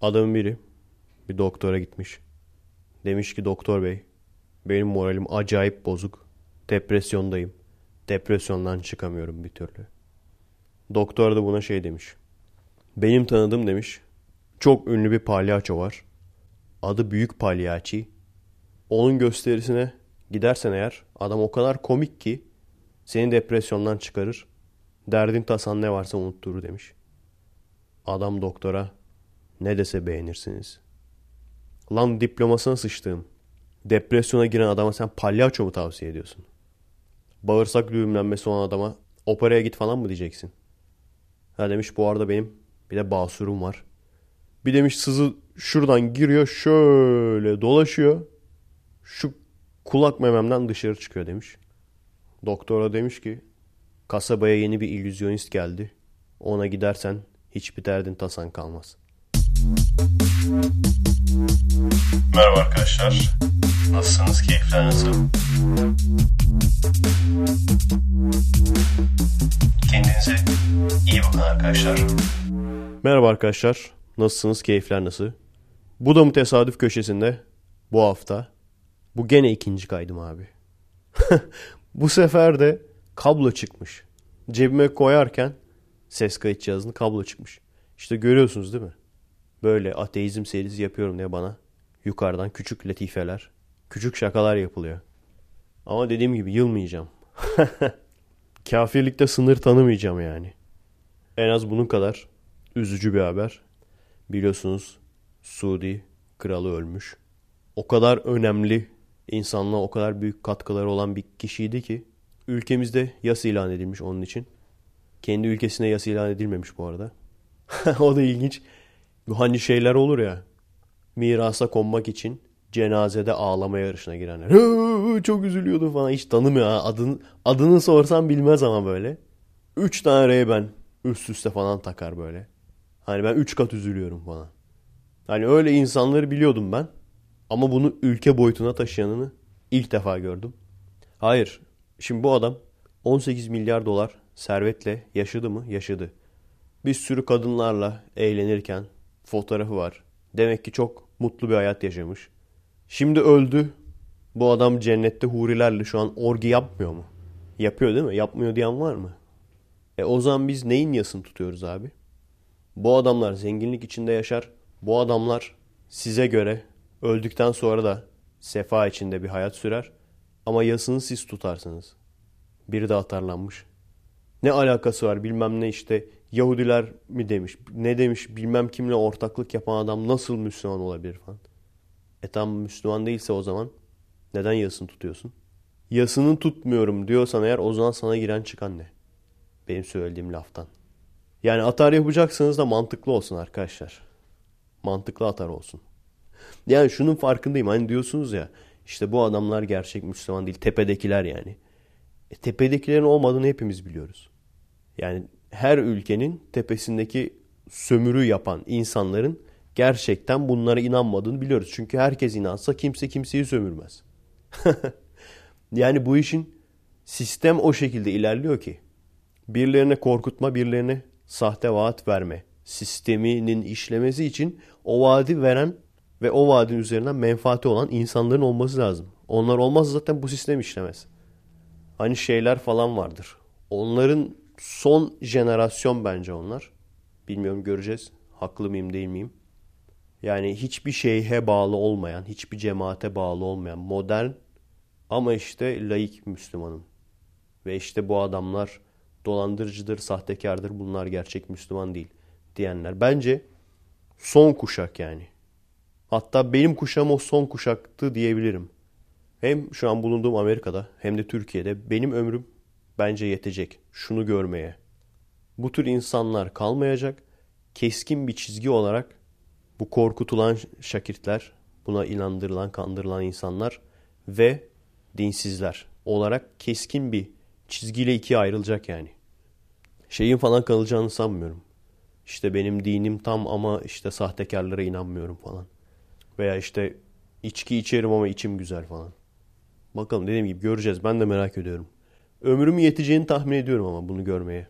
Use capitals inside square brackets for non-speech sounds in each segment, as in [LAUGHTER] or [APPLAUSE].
Adamın biri bir doktora gitmiş. Demiş ki doktor bey benim moralim acayip bozuk. Depresyondayım. Depresyondan çıkamıyorum bir türlü. Doktor da buna şey demiş. Benim tanıdığım demiş. Çok ünlü bir palyaço var. Adı Büyük Palyaçi. Onun gösterisine gidersen eğer adam o kadar komik ki seni depresyondan çıkarır. Derdin tasan ne varsa unutturur demiş. Adam doktora ne dese beğenirsiniz. Lan diplomasına sıçtığım. Depresyona giren adama sen palyaço mu tavsiye ediyorsun? Bağırsak düğümlenmesi olan adama operaya git falan mı diyeceksin? Ha demiş bu arada benim bir de basurum var. Bir demiş sızı şuradan giriyor şöyle dolaşıyor. Şu kulak mememden dışarı çıkıyor demiş. Doktora demiş ki kasabaya yeni bir illüzyonist geldi. Ona gidersen hiçbir derdin tasan kalmaz. Merhaba arkadaşlar. Nasılsınız? Keyifler nasıl? Kendinize iyi bakın arkadaşlar. Merhaba arkadaşlar. Nasılsınız? Keyifler nasıl? Bu da mı tesadüf köşesinde? Bu hafta. Bu gene ikinci kaydım abi. [LAUGHS] Bu sefer de kablo çıkmış. Cebime koyarken ses kayıt cihazını kablo çıkmış. İşte görüyorsunuz değil mi? Böyle ateizm serisi yapıyorum diye bana yukarıdan küçük latifeler, küçük şakalar yapılıyor. Ama dediğim gibi yılmayacağım. [LAUGHS] Kafirlikte sınır tanımayacağım yani. En az bunun kadar üzücü bir haber. Biliyorsunuz Suudi kralı ölmüş. O kadar önemli insanlığa o kadar büyük katkıları olan bir kişiydi ki ülkemizde yas ilan edilmiş onun için. Kendi ülkesine yas ilan edilmemiş bu arada. [LAUGHS] o da ilginç. Bu hani şeyler olur ya. Mirasa konmak için cenazede ağlama yarışına girenler. Çok üzülüyordum falan. Hiç tanımıyor ha. Adını, adını sorsam bilmez ama böyle. Üç tane Ray-Ban üst üste falan takar böyle. Hani ben üç kat üzülüyorum falan. Hani öyle insanları biliyordum ben. Ama bunu ülke boyutuna taşıyanını ilk defa gördüm. Hayır. Şimdi bu adam 18 milyar dolar servetle yaşadı mı? Yaşadı. Bir sürü kadınlarla eğlenirken fotoğrafı var. Demek ki çok mutlu bir hayat yaşamış. Şimdi öldü. Bu adam cennette hurilerle şu an orgi yapmıyor mu? Yapıyor değil mi? Yapmıyor diyen var mı? E o zaman biz neyin yasını tutuyoruz abi? Bu adamlar zenginlik içinde yaşar. Bu adamlar size göre öldükten sonra da sefa içinde bir hayat sürer. Ama yasını siz tutarsınız. Biri de atarlanmış. Ne alakası var bilmem ne işte Yahudiler mi demiş ne demiş bilmem kimle ortaklık yapan adam nasıl Müslüman olabilir falan. E tam Müslüman değilse o zaman neden yasını tutuyorsun? Yasını tutmuyorum diyorsan eğer o zaman sana giren çıkan ne? Benim söylediğim laftan. Yani atar yapacaksanız da mantıklı olsun arkadaşlar. Mantıklı atar olsun. Yani şunun farkındayım. Hani diyorsunuz ya işte bu adamlar gerçek Müslüman değil. Tepedekiler yani. E, tepedekilerin olmadığını hepimiz biliyoruz. Yani her ülkenin tepesindeki sömürü yapan insanların gerçekten bunlara inanmadığını biliyoruz. Çünkü herkes inansa kimse kimseyi sömürmez. [LAUGHS] yani bu işin sistem o şekilde ilerliyor ki birilerine korkutma, birilerine sahte vaat verme sisteminin işlemesi için o vaadi veren ve o vaadin üzerinden menfaati olan insanların olması lazım. Onlar olmazsa zaten bu sistem işlemez. Hani şeyler falan vardır. Onların son jenerasyon bence onlar. Bilmiyorum göreceğiz. Haklı mıyım değil miyim? Yani hiçbir şeyhe bağlı olmayan, hiçbir cemaate bağlı olmayan modern ama işte laik Müslümanım. Ve işte bu adamlar dolandırıcıdır, sahtekardır, bunlar gerçek Müslüman değil diyenler. Bence son kuşak yani. Hatta benim kuşağım o son kuşaktı diyebilirim. Hem şu an bulunduğum Amerika'da hem de Türkiye'de benim ömrüm bence yetecek şunu görmeye. Bu tür insanlar kalmayacak. Keskin bir çizgi olarak bu korkutulan şakirtler, buna inandırılan, kandırılan insanlar ve dinsizler olarak keskin bir çizgiyle ikiye ayrılacak yani. Şeyin falan kalacağını sanmıyorum. İşte benim dinim tam ama işte sahtekarlara inanmıyorum falan. Veya işte içki içerim ama içim güzel falan. Bakalım dediğim gibi göreceğiz. Ben de merak ediyorum. Ömrüm yeteceğini tahmin ediyorum ama bunu görmeye.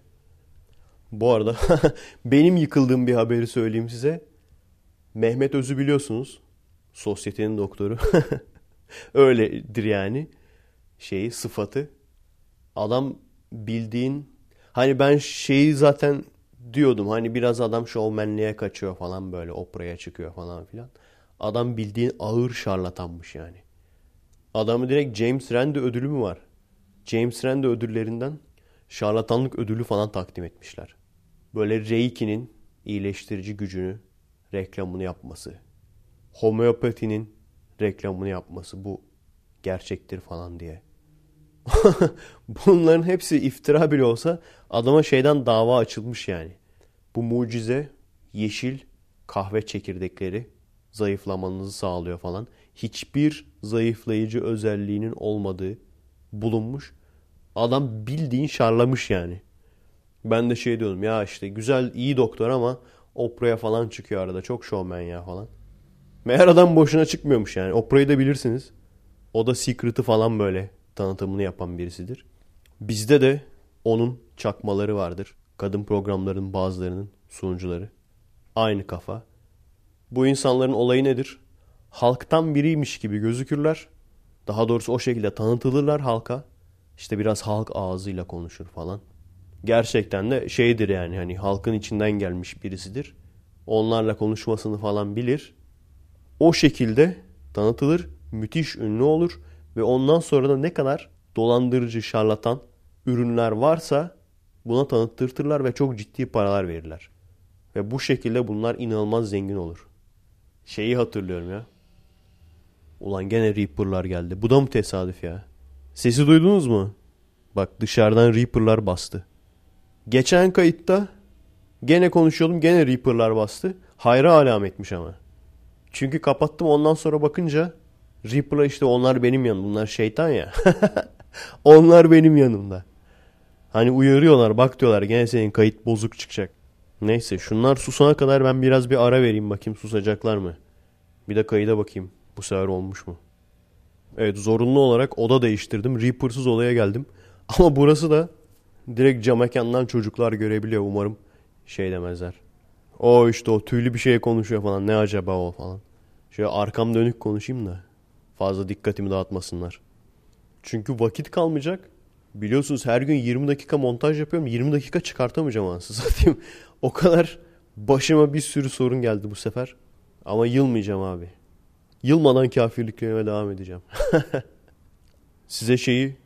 Bu arada [LAUGHS] benim yıkıldığım bir haberi söyleyeyim size. Mehmet Öz'ü biliyorsunuz. Sosyetenin doktoru. [LAUGHS] Öyledir yani. Şeyi, sıfatı. Adam bildiğin hani ben şeyi zaten diyordum hani biraz adam şovmenliğe kaçıyor falan böyle opraya çıkıyor falan filan. Adam bildiğin ağır şarlatanmış yani. Adamı direkt James Randi ödülü mü var? James Randi ödüllerinden şarlatanlık ödülü falan takdim etmişler. Böyle Reiki'nin iyileştirici gücünü reklamını yapması. Homeopatinin reklamını yapması bu gerçektir falan diye. [LAUGHS] Bunların hepsi iftira bile olsa adama şeyden dava açılmış yani. Bu mucize yeşil kahve çekirdekleri zayıflamanızı sağlıyor falan. Hiçbir zayıflayıcı özelliğinin olmadığı bulunmuş. Adam bildiğin şarlamış yani. Ben de şey diyordum ya işte güzel iyi doktor ama Oprah'ya falan çıkıyor arada. Çok şovmen ya falan. Meğer adam boşuna çıkmıyormuş yani. Oprah'yı da bilirsiniz. O da Secret'ı falan böyle tanıtımını yapan birisidir. Bizde de onun çakmaları vardır. Kadın programlarının bazılarının sunucuları. Aynı kafa. Bu insanların olayı nedir? Halktan biriymiş gibi gözükürler. Daha doğrusu o şekilde tanıtılırlar halka. İşte biraz halk ağzıyla konuşur falan. Gerçekten de şeydir yani hani halkın içinden gelmiş birisidir. Onlarla konuşmasını falan bilir. O şekilde tanıtılır, müthiş ünlü olur ve ondan sonra da ne kadar dolandırıcı, şarlatan ürünler varsa buna tanıttırtırlar ve çok ciddi paralar verirler. Ve bu şekilde bunlar inanılmaz zengin olur. Şeyi hatırlıyorum ya. Ulan gene Reaper'lar geldi. Bu da mı tesadüf ya? Sesi duydunuz mu? Bak dışarıdan Reaper'lar bastı. Geçen kayıtta gene konuşuyordum gene Reaper'lar bastı. Hayra alametmiş ama. Çünkü kapattım ondan sonra bakınca Reaper'lar işte onlar benim yanım. Bunlar şeytan ya. [LAUGHS] onlar benim yanımda. Hani uyarıyorlar bak diyorlar gene senin kayıt bozuk çıkacak. Neyse şunlar susana kadar ben biraz bir ara vereyim bakayım susacaklar mı? Bir de kayıda bakayım bu sefer olmuş mu? Evet zorunlu olarak oda değiştirdim. Reaper'sız olaya geldim. [LAUGHS] Ama burası da direkt cam mekandan çocuklar görebiliyor umarım şey demezler. O işte o tüylü bir şeye konuşuyor falan ne acaba o falan. Şöyle arkam dönük konuşayım da fazla dikkatimi dağıtmasınlar. Çünkü vakit kalmayacak. Biliyorsunuz her gün 20 dakika montaj yapıyorum. 20 dakika çıkartamayacağım anasını [LAUGHS] satayım. O kadar başıma bir sürü sorun geldi bu sefer. Ama yılmayacağım abi. Yılmadan kafirliklerime devam edeceğim. [LAUGHS] Size şeyi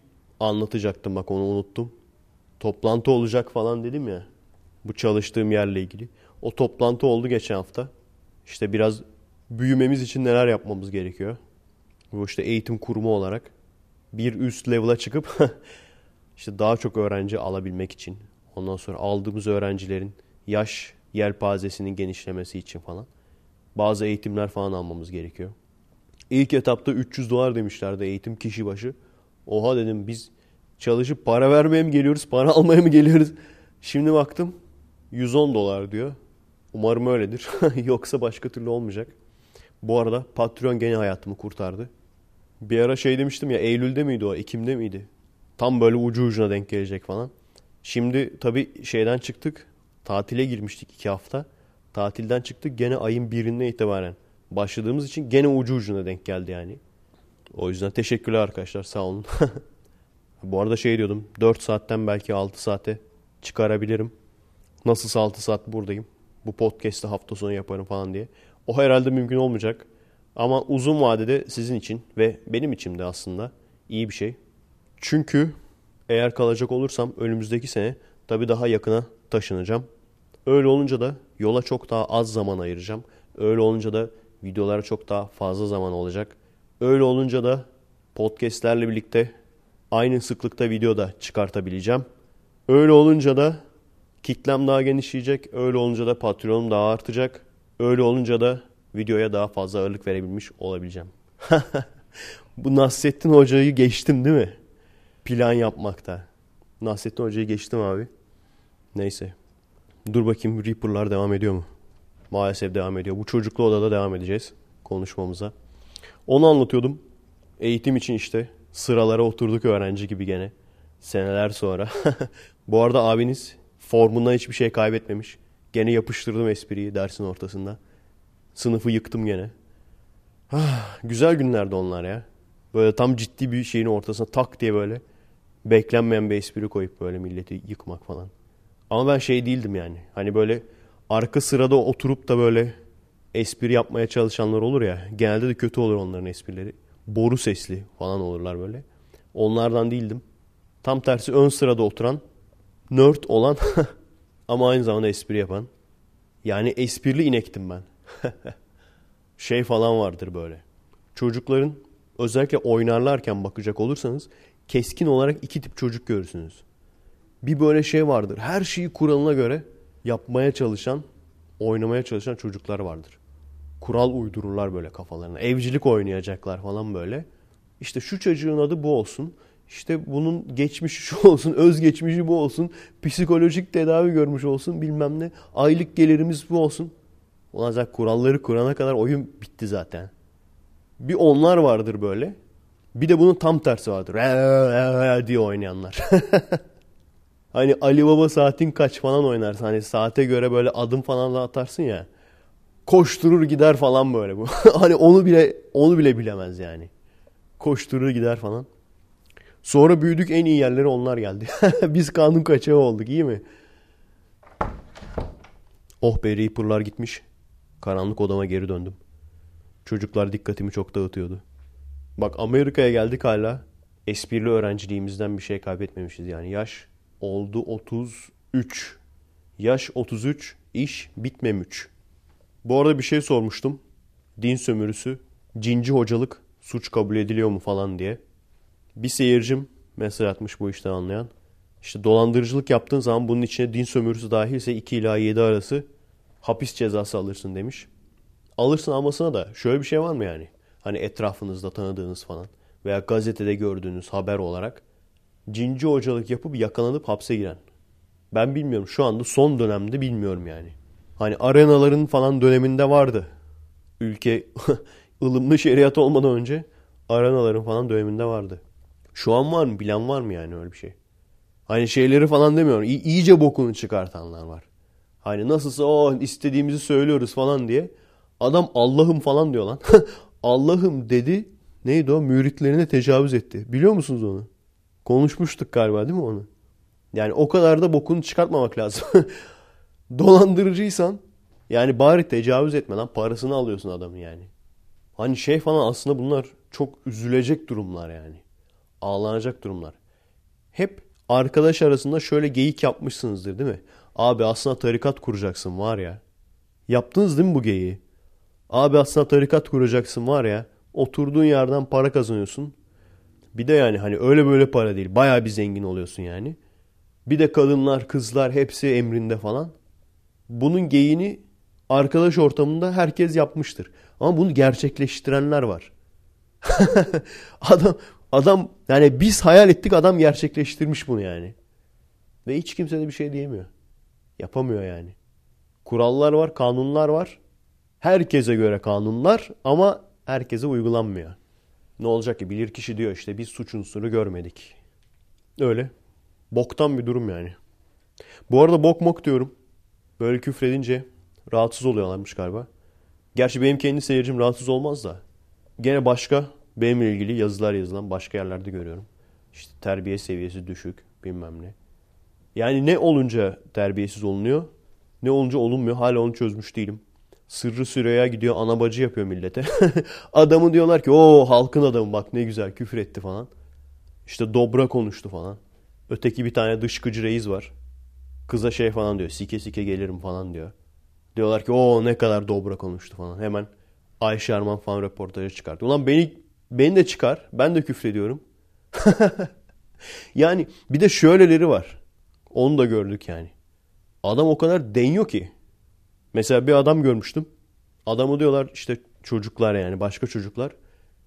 anlatacaktım bak onu unuttum. Toplantı olacak falan dedim ya. Bu çalıştığım yerle ilgili. O toplantı oldu geçen hafta. İşte biraz büyümemiz için neler yapmamız gerekiyor. Bu işte eğitim kurumu olarak bir üst level'a çıkıp [LAUGHS] işte daha çok öğrenci alabilmek için. Ondan sonra aldığımız öğrencilerin yaş yelpazesinin genişlemesi için falan. Bazı eğitimler falan almamız gerekiyor. İlk etapta 300 dolar demişlerdi eğitim kişi başı. Oha dedim biz çalışıp para vermeye mi geliyoruz, para almaya mı geliyoruz? Şimdi baktım 110 dolar diyor. Umarım öyledir. [LAUGHS] Yoksa başka türlü olmayacak. Bu arada Patreon gene hayatımı kurtardı. Bir ara şey demiştim ya Eylül'de miydi o? Ekim'de miydi? Tam böyle ucu ucuna denk gelecek falan. Şimdi tabii şeyden çıktık. Tatile girmiştik iki hafta. Tatilden çıktık gene ayın birinde itibaren. Başladığımız için gene ucu ucuna denk geldi yani. O yüzden teşekkürler arkadaşlar sağ olun. [LAUGHS] Bu arada şey diyordum 4 saatten belki 6 saate çıkarabilirim. Nasılsa 6 saat buradayım. Bu podcast'ı hafta sonu yaparım falan diye. O herhalde mümkün olmayacak. Ama uzun vadede sizin için ve benim için de aslında iyi bir şey. Çünkü eğer kalacak olursam önümüzdeki sene tabii daha yakına taşınacağım. Öyle olunca da yola çok daha az zaman ayıracağım. Öyle olunca da videolara çok daha fazla zaman olacak. Öyle olunca da podcastlerle birlikte aynı sıklıkta video da çıkartabileceğim. Öyle olunca da kitlem daha genişleyecek. Öyle olunca da patronum daha artacak. Öyle olunca da videoya daha fazla ağırlık verebilmiş olabileceğim. [LAUGHS] Bu Nasrettin Hoca'yı geçtim değil mi? Plan yapmakta. Nasrettin Hoca'yı geçtim abi. Neyse. Dur bakayım Reaper'lar devam ediyor mu? Maalesef devam ediyor. Bu çocuklu odada devam edeceğiz konuşmamıza. Onu anlatıyordum. Eğitim için işte sıralara oturduk öğrenci gibi gene. Seneler sonra. [LAUGHS] Bu arada abiniz formundan hiçbir şey kaybetmemiş. Gene yapıştırdım espriyi dersin ortasında. Sınıfı yıktım gene. Ah, güzel günlerdi onlar ya. Böyle tam ciddi bir şeyin ortasına tak diye böyle beklenmeyen bir espri koyup böyle milleti yıkmak falan. Ama ben şey değildim yani. Hani böyle arka sırada oturup da böyle espri yapmaya çalışanlar olur ya. Genelde de kötü olur onların esprileri. Boru sesli falan olurlar böyle. Onlardan değildim. Tam tersi ön sırada oturan, nerd olan [LAUGHS] ama aynı zamanda espri yapan. Yani esprili inektim ben. [LAUGHS] şey falan vardır böyle. Çocukların özellikle oynarlarken bakacak olursanız keskin olarak iki tip çocuk görürsünüz. Bir böyle şey vardır. Her şeyi kuralına göre yapmaya çalışan, oynamaya çalışan çocuklar vardır. Kural uydururlar böyle kafalarına. Evcilik oynayacaklar falan böyle. İşte şu çocuğun adı bu olsun. İşte bunun geçmişi şu olsun, öz geçmişi bu olsun, psikolojik tedavi görmüş olsun bilmem ne. Aylık gelirimiz bu olsun. Ulan zaten kuralları kurana kadar oyun bitti zaten. Bir onlar vardır böyle. Bir de bunun tam tersi vardır. [LAUGHS] diye oynayanlar. [LAUGHS] hani Ali Baba saatin kaç falan oynarsın. Hani saate göre böyle adım falan da atarsın ya. Koşturur gider falan böyle bu. [LAUGHS] hani onu bile onu bile bilemez yani. Koşturur gider falan. Sonra büyüdük en iyi yerlere onlar geldi. [LAUGHS] Biz kanun kaçağı olduk iyi mi? Oh be Reaper'lar gitmiş. Karanlık odama geri döndüm. Çocuklar dikkatimi çok dağıtıyordu. Bak Amerika'ya geldik hala. Esprili öğrenciliğimizden bir şey kaybetmemişiz yani. Yaş oldu 33. Yaş 33, iş bitmemiş. Bu arada bir şey sormuştum. Din sömürüsü, cinci hocalık suç kabul ediliyor mu falan diye. Bir seyircim mesaj atmış bu işten anlayan. İşte dolandırıcılık yaptığın zaman bunun içine din sömürüsü dahilse 2 ila 7 arası hapis cezası alırsın demiş. Alırsın almasına da şöyle bir şey var mı yani? Hani etrafınızda tanıdığınız falan veya gazetede gördüğünüz haber olarak cinci hocalık yapıp yakalanıp hapse giren. Ben bilmiyorum şu anda son dönemde bilmiyorum yani. Hani arenaların falan döneminde vardı. Ülke [LAUGHS] ılımlı şeriat olmadan önce arenaların falan döneminde vardı. Şu an var mı? Bilen var mı yani öyle bir şey? Hani şeyleri falan demiyorum. İ- iyice bokunu çıkartanlar var. Hani nasılsa o istediğimizi söylüyoruz falan diye. Adam Allah'ım falan diyor lan. [LAUGHS] Allah'ım dedi. Neydi o? Müritlerine tecavüz etti. Biliyor musunuz onu? Konuşmuştuk galiba değil mi onu? Yani o kadar da bokunu çıkartmamak lazım. [LAUGHS] Dolandırıcıysan yani bari tecavüz etme lan. Parasını alıyorsun adamın yani. Hani şey falan aslında bunlar çok üzülecek durumlar yani. Ağlanacak durumlar. Hep arkadaş arasında şöyle geyik yapmışsınızdır değil mi? Abi aslında tarikat kuracaksın var ya. Yaptınız değil mi bu geyiği? Abi aslında tarikat kuracaksın var ya. Oturduğun yerden para kazanıyorsun. Bir de yani hani öyle böyle para değil. Baya bir zengin oluyorsun yani. Bir de kadınlar, kızlar hepsi emrinde falan. Bunun geyini arkadaş ortamında herkes yapmıştır. Ama bunu gerçekleştirenler var. [LAUGHS] adam adam yani biz hayal ettik adam gerçekleştirmiş bunu yani. Ve hiç kimse de bir şey diyemiyor. Yapamıyor yani. Kurallar var, kanunlar var. Herkese göre kanunlar ama herkese uygulanmıyor. Ne olacak ki bilir kişi diyor işte biz suç unsuru görmedik. Öyle. Boktan bir durum yani. Bu arada bok mok diyorum. Böyle küfredince rahatsız oluyorlarmış galiba. Gerçi benim kendi seyircim rahatsız olmaz da. Gene başka benimle ilgili yazılar yazılan başka yerlerde görüyorum. İşte terbiye seviyesi düşük bilmem ne. Yani ne olunca terbiyesiz olunuyor ne olunca olunmuyor hala onu çözmüş değilim. Sırrı Süreyya gidiyor ana bacı yapıyor millete. [LAUGHS] Adamı diyorlar ki o halkın adamı bak ne güzel küfür etti falan. İşte dobra konuştu falan. Öteki bir tane dışkıcı reis var. Kıza şey falan diyor sike sike gelirim falan diyor. Diyorlar ki o ne kadar dobra konuştu falan. Hemen Ayşe Arman falan röportajı çıkartıyor. Ulan beni, beni de çıkar. Ben de küfrediyorum. [LAUGHS] yani bir de şöyleleri var. Onu da gördük yani. Adam o kadar deniyor ki. Mesela bir adam görmüştüm. Adamı diyorlar işte çocuklar yani başka çocuklar.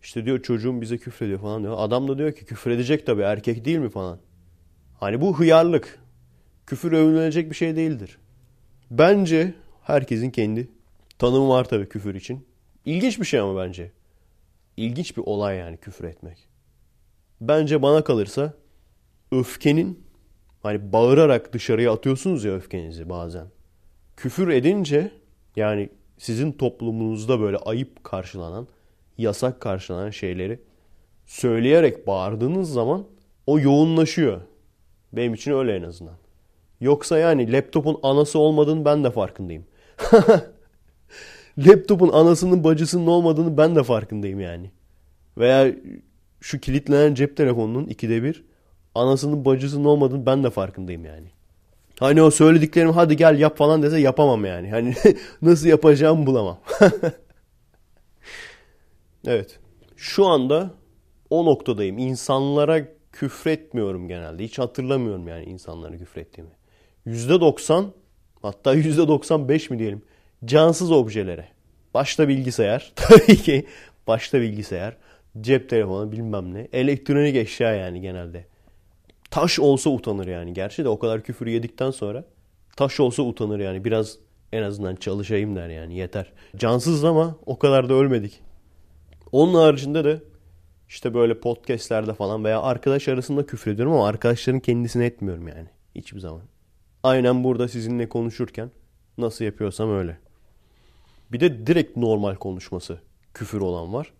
İşte diyor çocuğum bize küfrediyor falan diyor. Adam da diyor ki küfredecek tabii erkek değil mi falan. Hani bu hıyarlık. Küfür övünülecek bir şey değildir. Bence herkesin kendi tanımı var tabii küfür için. İlginç bir şey ama bence. İlginç bir olay yani küfür etmek. Bence bana kalırsa öfkenin hani bağırarak dışarıya atıyorsunuz ya öfkenizi bazen. Küfür edince yani sizin toplumunuzda böyle ayıp karşılanan, yasak karşılanan şeyleri söyleyerek bağırdığınız zaman o yoğunlaşıyor. Benim için öyle en azından. Yoksa yani laptopun anası olmadığını ben de farkındayım. [LAUGHS] laptopun anasının bacısının olmadığını ben de farkındayım yani. Veya şu kilitlenen cep telefonunun ikide bir anasının bacısının olmadığını ben de farkındayım yani. Hani o söylediklerim hadi gel yap falan dese yapamam yani. Hani [LAUGHS] nasıl yapacağımı bulamam. [LAUGHS] evet. Şu anda o noktadayım. İnsanlara küfretmiyorum genelde. Hiç hatırlamıyorum yani insanlara küfrettiğimi. %90 hatta %95 mi diyelim cansız objelere. Başta bilgisayar [LAUGHS] tabii ki başta bilgisayar, cep telefonu bilmem ne. Elektronik eşya yani genelde. Taş olsa utanır yani. Gerçi de o kadar küfür yedikten sonra taş olsa utanır yani. Biraz en azından çalışayım der yani yeter. Cansız ama o kadar da ölmedik. Onun haricinde de işte böyle podcastlerde falan veya arkadaş arasında küfür ediyorum ama arkadaşların kendisine etmiyorum yani. Hiçbir zaman. Aynen burada sizinle konuşurken nasıl yapıyorsam öyle. Bir de direkt normal konuşması küfür olan var.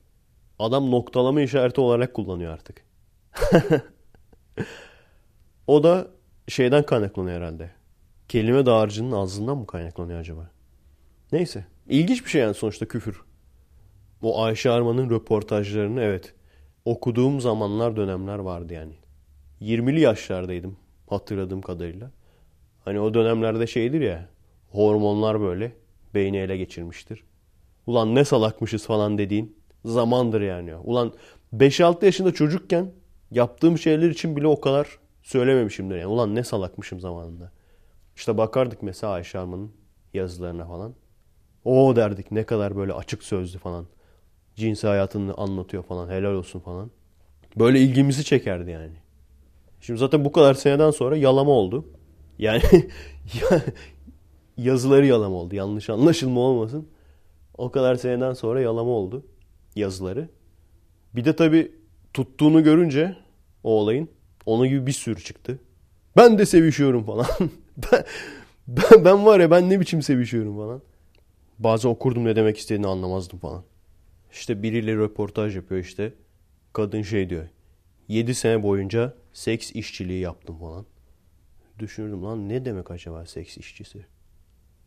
Adam noktalama işareti olarak kullanıyor artık. [LAUGHS] o da şeyden kaynaklanıyor herhalde. Kelime dağarcığının ağzından mı kaynaklanıyor acaba? Neyse. İlginç bir şey yani sonuçta küfür. O Ayşe Arman'ın röportajlarını evet okuduğum zamanlar dönemler vardı yani. 20'li yaşlardaydım hatırladığım kadarıyla. Hani o dönemlerde şeydir ya hormonlar böyle beyni ele geçirmiştir. Ulan ne salakmışız falan dediğin zamandır yani. Ulan 5-6 yaşında çocukken yaptığım şeyler için bile o kadar söylememişimdir yani. Ulan ne salakmışım zamanında. İşte bakardık mesela Ayşe Arman'ın yazılarına falan. O derdik ne kadar böyle açık sözlü falan. Cinsi hayatını anlatıyor falan. Helal olsun falan. Böyle ilgimizi çekerdi yani. Şimdi zaten bu kadar seneden sonra yalama oldu. Yani [LAUGHS] yazıları yalama oldu. Yanlış anlaşılma olmasın. O kadar seneden sonra yalama oldu yazıları. Bir de tabii tuttuğunu görünce o olayın onun gibi bir sürü çıktı. Ben de sevişiyorum falan. [LAUGHS] ben, ben, var ya ben ne biçim sevişiyorum falan. Bazen okurdum ne demek istediğini anlamazdım falan. İşte biriyle röportaj yapıyor işte. Kadın şey diyor. 7 sene boyunca seks işçiliği yaptım falan. Düşünürdüm lan ne demek acaba seks işçisi?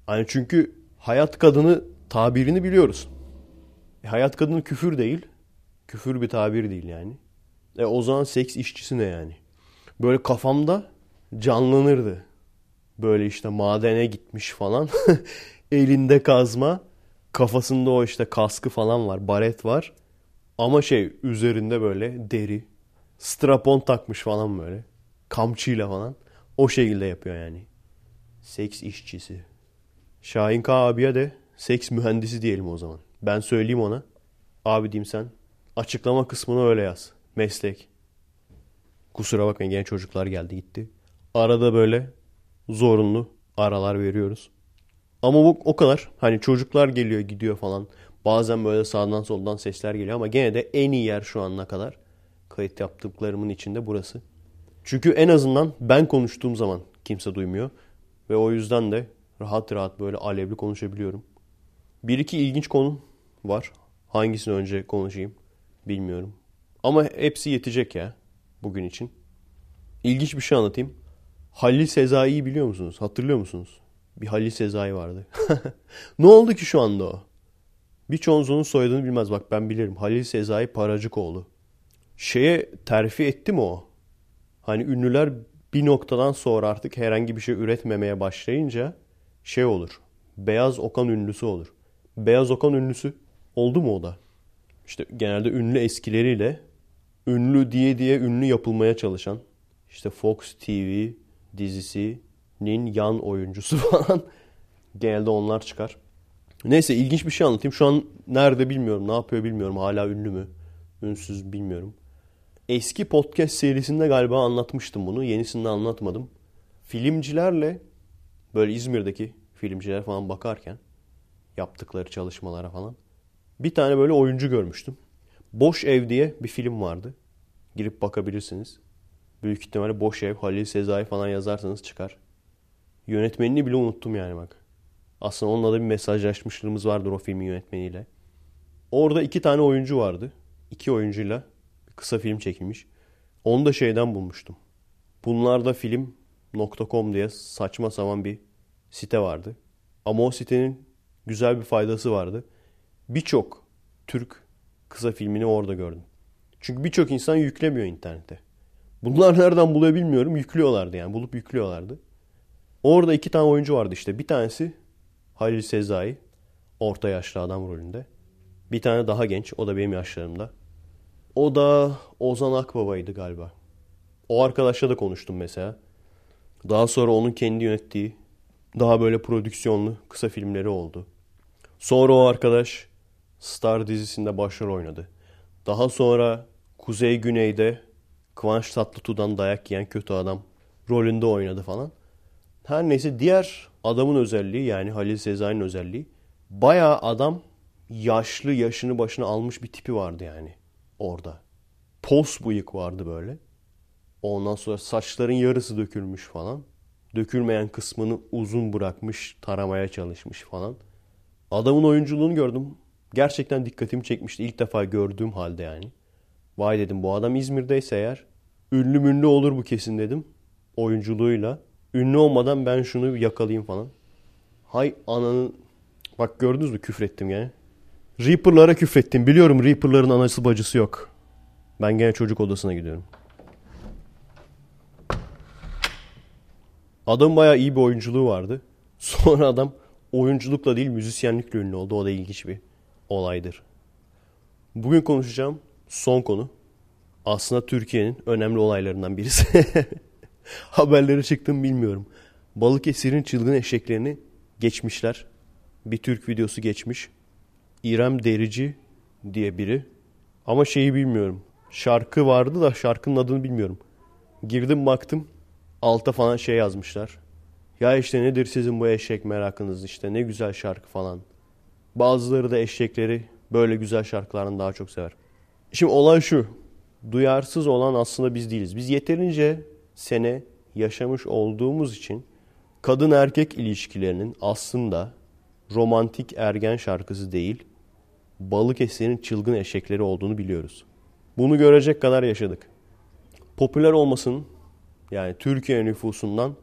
Hani çünkü hayat kadını tabirini biliyoruz. E, hayat kadını küfür değil. Küfür bir tabir değil yani. E o zaman seks işçisi ne yani? Böyle kafamda canlanırdı. Böyle işte madene gitmiş falan. [LAUGHS] Elinde kazma. Kafasında o işte kaskı falan var. Baret var. Ama şey üzerinde böyle deri. Strapon takmış falan böyle. Kamçıyla falan. O şekilde yapıyor yani. Seks işçisi. Şahin K abiye de seks mühendisi diyelim o zaman. Ben söyleyeyim ona. Abi diyeyim sen. Açıklama kısmını öyle yaz. Meslek. Kusura bakmayın gene çocuklar geldi gitti. Arada böyle zorunlu aralar veriyoruz. Ama bu o kadar. Hani çocuklar geliyor gidiyor falan. Bazen böyle sağdan soldan sesler geliyor ama gene de en iyi yer şu ana kadar kayıt yaptıklarımın içinde burası. Çünkü en azından ben konuştuğum zaman kimse duymuyor. Ve o yüzden de rahat rahat böyle alevli konuşabiliyorum. Bir iki ilginç konu var. Hangisini önce konuşayım bilmiyorum. Ama hepsi yetecek ya bugün için. İlginç bir şey anlatayım. Halil Sezai'yi biliyor musunuz? Hatırlıyor musunuz? Bir Halil Sezai vardı. [LAUGHS] ne oldu ki şu anda o? Birçoğunuz soyadını bilmez. Bak ben bilirim. Halil Sezai Paracıkoğlu. Şeye terfi etti mi o? Hani ünlüler bir noktadan sonra artık herhangi bir şey üretmemeye başlayınca şey olur. Beyaz Okan ünlüsü olur. Beyaz Okan ünlüsü oldu mu o da? İşte genelde ünlü eskileriyle ünlü diye diye ünlü yapılmaya çalışan işte Fox TV dizisinin yan oyuncusu [LAUGHS] falan genelde onlar çıkar. Neyse ilginç bir şey anlatayım. Şu an nerede bilmiyorum, ne yapıyor bilmiyorum. Hala ünlü mü, ünsüz bilmiyorum. Eski podcast serisinde galiba anlatmıştım bunu. Yenisinde anlatmadım. Filmcilerle böyle İzmir'deki filmciler falan bakarken yaptıkları çalışmalara falan bir tane böyle oyuncu görmüştüm. Boş Ev diye bir film vardı. Girip bakabilirsiniz. Büyük ihtimalle Boş Ev, Halil Sezai falan yazarsanız çıkar. Yönetmenini bile unuttum yani bak. Aslında onunla da bir mesajlaşmışlığımız vardır o filmin yönetmeniyle. Orada iki tane oyuncu vardı. İki oyuncuyla kısa film çekilmiş. Onu da şeyden bulmuştum. Bunlarda film.com diye saçma sapan bir site vardı. Ama o sitenin güzel bir faydası vardı. Birçok Türk kısa filmini orada gördüm. Çünkü birçok insan yüklemiyor internete. Bunlar nereden buluyor bilmiyorum. Yüklüyorlardı yani. Bulup yüklüyorlardı. Orada iki tane oyuncu vardı işte. Bir tanesi Halil Sezai. Orta yaşlı adam rolünde. Bir tane daha genç. O da benim yaşlarımda. O da Ozan Akbaba'ydı galiba. O arkadaşla da konuştum mesela. Daha sonra onun kendi yönettiği daha böyle prodüksiyonlu kısa filmleri oldu. Sonra o arkadaş Star dizisinde başrol oynadı. Daha sonra Kuzey Güney'de Kıvanç Tatlıtuğ'dan dayak yiyen kötü adam rolünde oynadı falan. Her neyse diğer adamın özelliği yani Halil Sezai'nin özelliği bayağı adam yaşlı yaşını başına almış bir tipi vardı yani orada. Pos bıyık vardı böyle. Ondan sonra saçların yarısı dökülmüş falan. Dökülmeyen kısmını uzun bırakmış, taramaya çalışmış falan. Adamın oyunculuğunu gördüm. Gerçekten dikkatimi çekmişti. İlk defa gördüğüm halde yani. Vay dedim bu adam İzmir'deyse eğer ünlü münlü olur bu kesin dedim. Oyunculuğuyla. Ünlü olmadan ben şunu yakalayayım falan. Hay ananın... Bak gördünüz mü küfrettim gene. Reaper'lara küfrettim. Biliyorum Reaper'ların anası bacısı yok. Ben gene çocuk odasına gidiyorum. Adam bayağı iyi bir oyunculuğu vardı. Sonra adam oyunculukla değil müzisyenlikle ünlü oldu. O da ilginç bir olaydır. Bugün konuşacağım son konu. Aslında Türkiye'nin önemli olaylarından birisi. [LAUGHS] Haberleri çıktım bilmiyorum. Balıkesir'in çılgın eşeklerini geçmişler. Bir Türk videosu geçmiş. İrem Derici diye biri. Ama şeyi bilmiyorum. Şarkı vardı da şarkının adını bilmiyorum. Girdim baktım. Alta falan şey yazmışlar. Ya işte nedir sizin bu eşek merakınız işte ne güzel şarkı falan. Bazıları da eşekleri böyle güzel şarkılarını daha çok sever. Şimdi olay şu. Duyarsız olan aslında biz değiliz. Biz yeterince sene yaşamış olduğumuz için kadın erkek ilişkilerinin aslında romantik ergen şarkısı değil, Balıkesir'in çılgın eşekleri olduğunu biliyoruz. Bunu görecek kadar yaşadık. Popüler olmasının yani Türkiye nüfusundan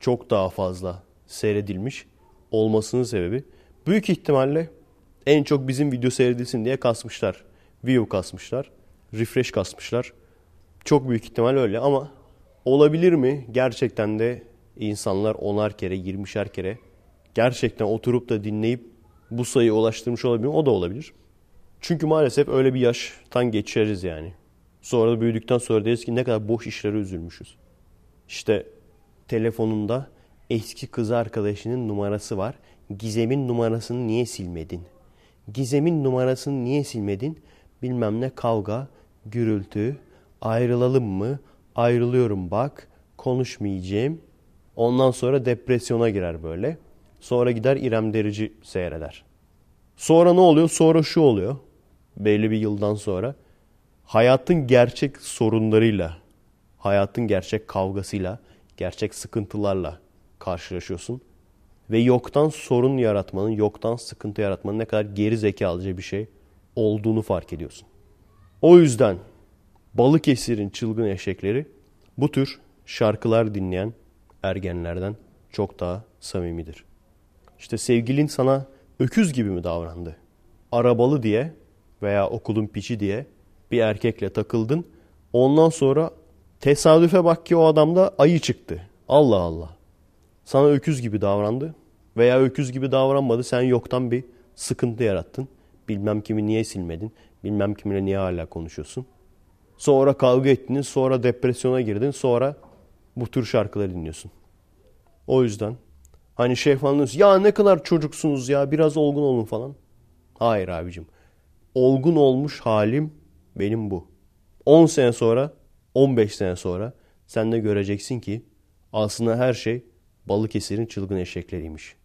çok daha fazla seyredilmiş olmasının sebebi büyük ihtimalle en çok bizim video seyredilsin diye kasmışlar. View kasmışlar. Refresh kasmışlar. Çok büyük ihtimal öyle ama olabilir mi? Gerçekten de insanlar onar kere, yirmişer kere gerçekten oturup da dinleyip bu sayıya ulaştırmış olabilir? O da olabilir. Çünkü maalesef öyle bir yaştan geçeriz yani. Sonra da büyüdükten sonra deriz ki ne kadar boş işlere üzülmüşüz. İşte telefonunda eski kız arkadaşının numarası var. Gizem'in numarasını niye silmedin? Gizem'in numarasını niye silmedin? Bilmem ne kavga, gürültü, ayrılalım mı? Ayrılıyorum bak, konuşmayacağım. Ondan sonra depresyona girer böyle. Sonra gider İrem Derici seyreder. Sonra ne oluyor? Sonra şu oluyor. Belli bir yıldan sonra. Hayatın gerçek sorunlarıyla, hayatın gerçek kavgasıyla, gerçek sıkıntılarla karşılaşıyorsun. Ve yoktan sorun yaratmanın, yoktan sıkıntı yaratmanın ne kadar geri zekalıca bir şey olduğunu fark ediyorsun. O yüzden Balıkesir'in çılgın eşekleri bu tür şarkılar dinleyen ergenlerden çok daha samimidir. İşte sevgilin sana öküz gibi mi davrandı? Arabalı diye veya okulun piçi diye bir erkekle takıldın. Ondan sonra tesadüfe bak ki o adamda ayı çıktı. Allah Allah. Sana öküz gibi davrandı veya öküz gibi davranmadı. Sen yoktan bir sıkıntı yarattın. Bilmem kimi niye silmedin. Bilmem kiminle niye hala konuşuyorsun. Sonra kavga ettiniz, sonra depresyona girdin, sonra bu tür şarkıları dinliyorsun. O yüzden hani şey falan diyorsun, ya ne kadar çocuksunuz ya biraz olgun olun falan. Hayır abicim. Olgun olmuş halim benim bu. 10 sene sonra, 15 sene sonra sen de göreceksin ki aslında her şey Balıkesir'in çılgın eşekleriymiş.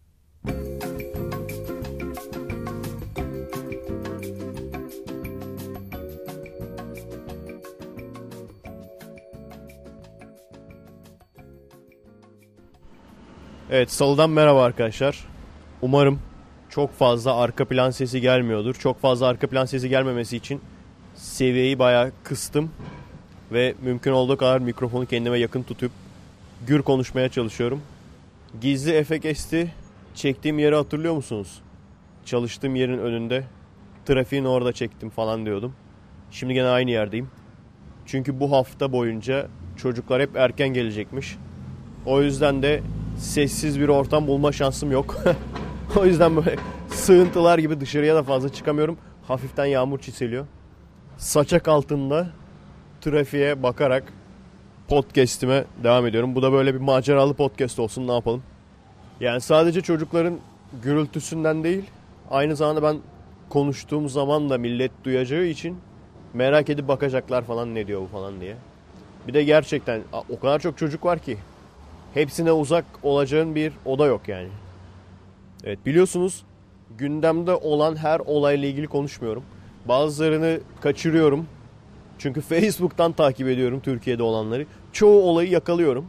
Evet salıdan merhaba arkadaşlar. Umarım çok fazla arka plan sesi gelmiyordur. Çok fazla arka plan sesi gelmemesi için seviyeyi bayağı kıstım. Ve mümkün olduğu kadar mikrofonu kendime yakın tutup gür konuşmaya çalışıyorum. Gizli efekt esti çektiğim yeri hatırlıyor musunuz? Çalıştığım yerin önünde trafiğin orada çektim falan diyordum. Şimdi gene aynı yerdeyim. Çünkü bu hafta boyunca çocuklar hep erken gelecekmiş. O yüzden de sessiz bir ortam bulma şansım yok. [LAUGHS] o yüzden böyle sığıntılar gibi dışarıya da fazla çıkamıyorum. Hafiften yağmur çiseliyor. Saçak altında trafiğe bakarak podcast'ime devam ediyorum. Bu da böyle bir maceralı podcast olsun ne yapalım. Yani sadece çocukların gürültüsünden değil aynı zamanda ben konuştuğum zaman da millet duyacağı için merak edip bakacaklar falan ne diyor bu falan diye. Bir de gerçekten o kadar çok çocuk var ki hepsine uzak olacağın bir oda yok yani. Evet biliyorsunuz gündemde olan her olayla ilgili konuşmuyorum. Bazılarını kaçırıyorum. Çünkü Facebook'tan takip ediyorum Türkiye'de olanları. Çoğu olayı yakalıyorum.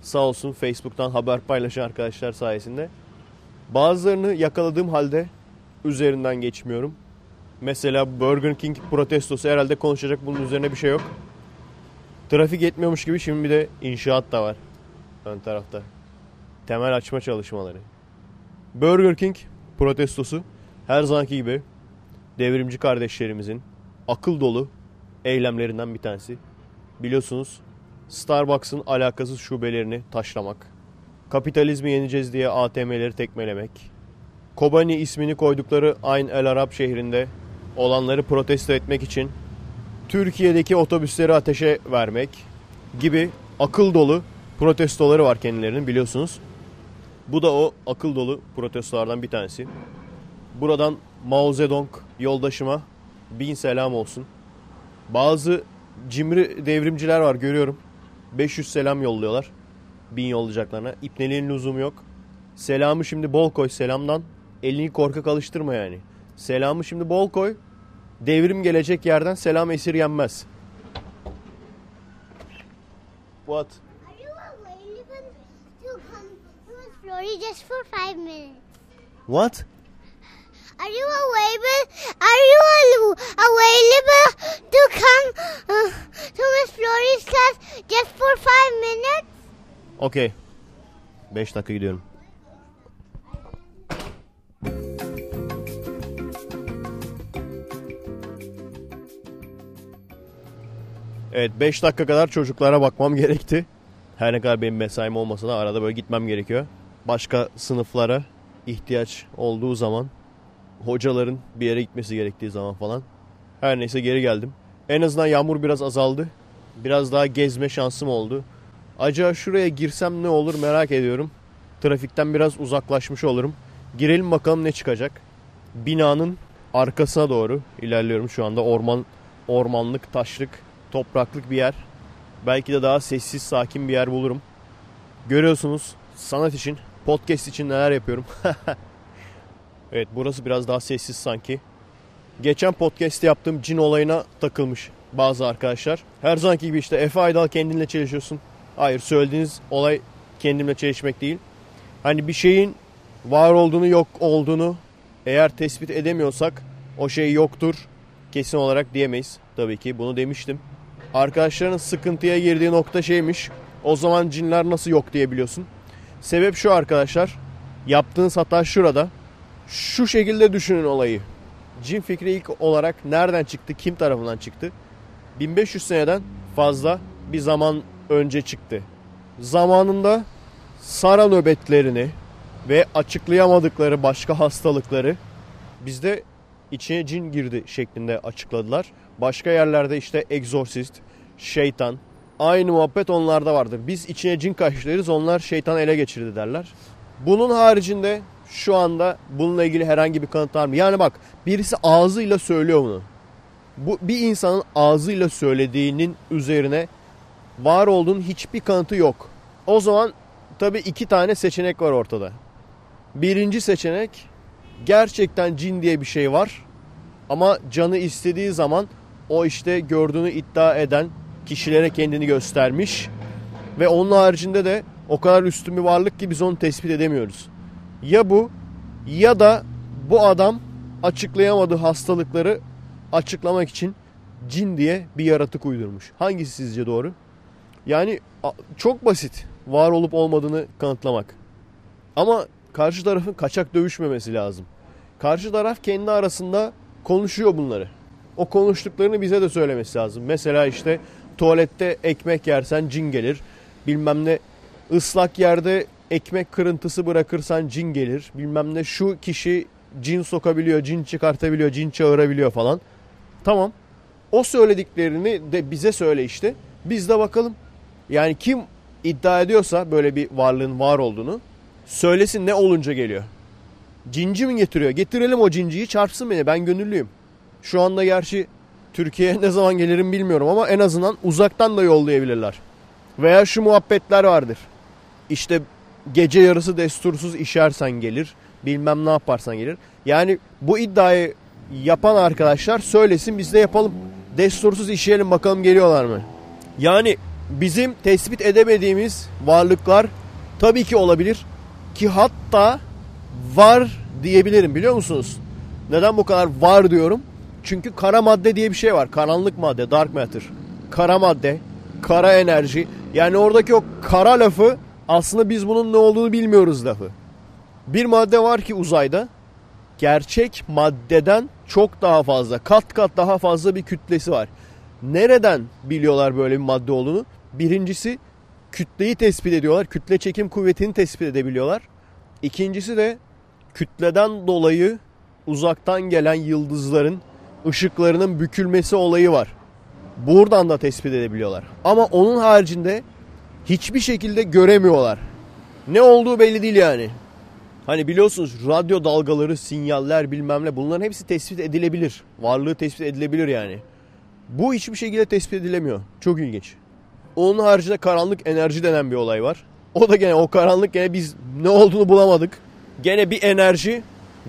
Sağ olsun Facebook'tan haber paylaşan arkadaşlar sayesinde. Bazılarını yakaladığım halde üzerinden geçmiyorum. Mesela Burger King protestosu herhalde konuşacak bunun üzerine bir şey yok. Trafik yetmiyormuş gibi şimdi bir de inşaat da var ön tarafta. Temel açma çalışmaları. Burger King protestosu her zamanki gibi devrimci kardeşlerimizin akıl dolu eylemlerinden bir tanesi. Biliyorsunuz Starbucks'ın alakasız şubelerini taşlamak, kapitalizmi yeneceğiz diye ATM'leri tekmelemek, Kobani ismini koydukları Ayn El Arab şehrinde olanları protesto etmek için Türkiye'deki otobüsleri ateşe vermek gibi akıl dolu protestoları var kendilerinin biliyorsunuz. Bu da o akıl dolu protestolardan bir tanesi. Buradan Mao Zedong yoldaşıma bin selam olsun. Bazı cimri devrimciler var görüyorum. 500 selam yolluyorlar. Bin yollayacaklarına. İpneliğin lüzumu yok. Selamı şimdi bol koy selamdan. Elini korkak alıştırma yani. Selamı şimdi bol koy. Devrim gelecek yerden selam esirgenmez. What? Are you available to come to Florida just for five minutes? What? Are you available? Are you available to come uh, to Miss Florida's class just for five minutes? Okey. 5 dakika gidiyorum. Evet 5 dakika kadar çocuklara bakmam gerekti. Her ne kadar benim mesaim olmasa da arada böyle gitmem gerekiyor. Başka sınıflara ihtiyaç olduğu zaman hocaların bir yere gitmesi gerektiği zaman falan. Her neyse geri geldim. En azından yağmur biraz azaldı. Biraz daha gezme şansım oldu. Acaba şuraya girsem ne olur merak ediyorum. Trafikten biraz uzaklaşmış olurum. Girelim bakalım ne çıkacak. Binanın arkasına doğru ilerliyorum şu anda. Orman, ormanlık, taşlık, topraklık bir yer. Belki de daha sessiz, sakin bir yer bulurum. Görüyorsunuz sanat için, podcast için neler yapıyorum. [LAUGHS] evet burası biraz daha sessiz sanki. Geçen podcast'te yaptığım cin olayına takılmış bazı arkadaşlar. Her zamanki gibi işte Efe Aydal kendinle çelişiyorsun. Hayır söylediğiniz olay kendimle çelişmek değil. Hani bir şeyin var olduğunu yok olduğunu eğer tespit edemiyorsak o şey yoktur kesin olarak diyemeyiz. Tabii ki bunu demiştim. Arkadaşların sıkıntıya girdiği nokta şeymiş. O zaman cinler nasıl yok diyebiliyorsun. Sebep şu arkadaşlar. Yaptığınız hata şurada. Şu şekilde düşünün olayı. Cin fikri ilk olarak nereden çıktı, kim tarafından çıktı? 1500 seneden fazla bir zaman önce çıktı. Zamanında Sara nöbetlerini ve açıklayamadıkları başka hastalıkları bizde içine cin girdi şeklinde açıkladılar. Başka yerlerde işte egzorsist, şeytan, aynı muhabbet onlarda vardır. Biz içine cin kaçırırız onlar şeytan ele geçirdi derler. Bunun haricinde şu anda bununla ilgili herhangi bir kanıt var mı? Yani bak birisi ağzıyla söylüyor bunu. Bu bir insanın ağzıyla söylediğinin üzerine var olduğunun hiçbir kanıtı yok. O zaman tabii iki tane seçenek var ortada. Birinci seçenek gerçekten cin diye bir şey var. Ama canı istediği zaman o işte gördüğünü iddia eden kişilere kendini göstermiş. Ve onun haricinde de o kadar üstün bir varlık ki biz onu tespit edemiyoruz. Ya bu ya da bu adam açıklayamadığı hastalıkları açıklamak için cin diye bir yaratık uydurmuş. Hangisi sizce doğru? Yani çok basit var olup olmadığını kanıtlamak. Ama karşı tarafın kaçak dövüşmemesi lazım. Karşı taraf kendi arasında konuşuyor bunları. O konuştuklarını bize de söylemesi lazım. Mesela işte tuvalette ekmek yersen cin gelir. Bilmem ne ıslak yerde ekmek kırıntısı bırakırsan cin gelir. Bilmem ne şu kişi cin sokabiliyor, cin çıkartabiliyor, cin çağırabiliyor falan. Tamam. O söylediklerini de bize söyle işte. Biz de bakalım. Yani kim iddia ediyorsa böyle bir varlığın var olduğunu söylesin ne olunca geliyor. Cinci mi getiriyor? Getirelim o cinciyi çarpsın beni ben gönüllüyüm. Şu anda gerçi Türkiye'ye ne zaman gelirim bilmiyorum ama en azından uzaktan da yollayabilirler. Veya şu muhabbetler vardır. İşte gece yarısı destursuz işersen gelir. Bilmem ne yaparsan gelir. Yani bu iddiayı yapan arkadaşlar söylesin biz de yapalım. Destursuz işleyelim bakalım geliyorlar mı? Yani bizim tespit edemediğimiz varlıklar tabii ki olabilir. Ki hatta var diyebilirim biliyor musunuz? Neden bu kadar var diyorum? Çünkü kara madde diye bir şey var. Karanlık madde, dark matter. Kara madde, kara enerji. Yani oradaki o kara lafı aslında biz bunun ne olduğunu bilmiyoruz lafı. Bir madde var ki uzayda gerçek maddeden çok daha fazla, kat kat daha fazla bir kütlesi var. Nereden biliyorlar böyle bir madde olduğunu? Birincisi kütleyi tespit ediyorlar. Kütle çekim kuvvetini tespit edebiliyorlar. İkincisi de kütleden dolayı uzaktan gelen yıldızların ışıklarının bükülmesi olayı var. Buradan da tespit edebiliyorlar. Ama onun haricinde hiçbir şekilde göremiyorlar. Ne olduğu belli değil yani. Hani biliyorsunuz radyo dalgaları, sinyaller bilmem ne bunların hepsi tespit edilebilir. Varlığı tespit edilebilir yani. Bu hiçbir şekilde tespit edilemiyor. Çok ilginç. Onun haricinde karanlık enerji denen bir olay var. O da gene o karanlık gene biz ne olduğunu bulamadık. Gene bir enerji,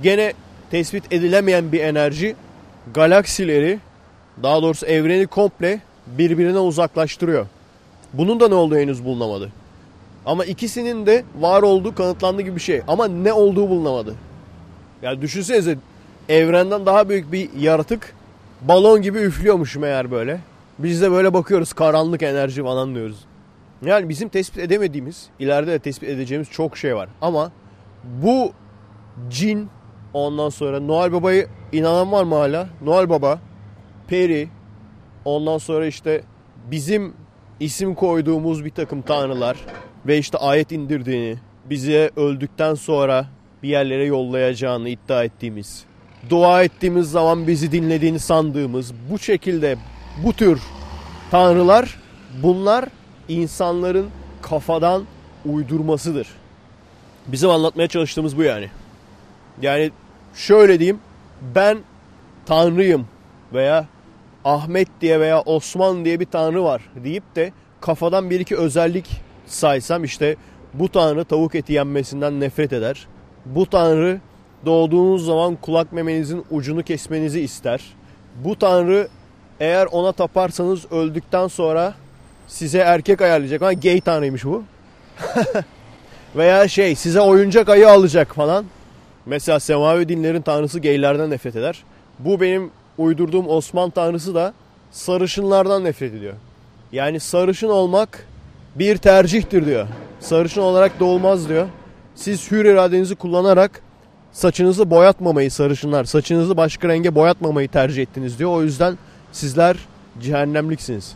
gene tespit edilemeyen bir enerji galaksileri, daha doğrusu evreni komple birbirine uzaklaştırıyor. Bunun da ne olduğu henüz bulunamadı. Ama ikisinin de var olduğu kanıtlandı gibi bir şey. Ama ne olduğu bulunamadı. Yani düşünsenize evrenden daha büyük bir yaratık balon gibi üflüyormuş meğer böyle. Biz de böyle bakıyoruz karanlık enerji falan diyoruz. Yani bizim tespit edemediğimiz, ileride de tespit edeceğimiz çok şey var. Ama bu cin ondan sonra Noel Baba'yı inanan var mı hala? Noel Baba, Peri, ondan sonra işte bizim isim koyduğumuz bir takım tanrılar ve işte ayet indirdiğini, bize öldükten sonra bir yerlere yollayacağını iddia ettiğimiz, dua ettiğimiz zaman bizi dinlediğini sandığımız bu şekilde bu tür tanrılar bunlar insanların kafadan uydurmasıdır. Bizim anlatmaya çalıştığımız bu yani. Yani şöyle diyeyim ben tanrıyım veya Ahmet diye veya Osman diye bir tanrı var deyip de kafadan bir iki özellik saysam işte bu tanrı tavuk eti yenmesinden nefret eder. Bu tanrı doğduğunuz zaman kulak memenizin ucunu kesmenizi ister. Bu tanrı eğer ona taparsanız öldükten sonra size erkek ayarlayacak. Ama gay tanrıymış bu. [LAUGHS] Veya şey size oyuncak ayı alacak falan. Mesela semavi dinlerin tanrısı gaylerden nefret eder. Bu benim uydurduğum Osman tanrısı da sarışınlardan nefret ediyor. Yani sarışın olmak bir tercihtir diyor. Sarışın olarak doğulmaz diyor. Siz hür iradenizi kullanarak saçınızı boyatmamayı sarışınlar, saçınızı başka renge boyatmamayı tercih ettiniz diyor. O yüzden sizler cehennemliksiniz.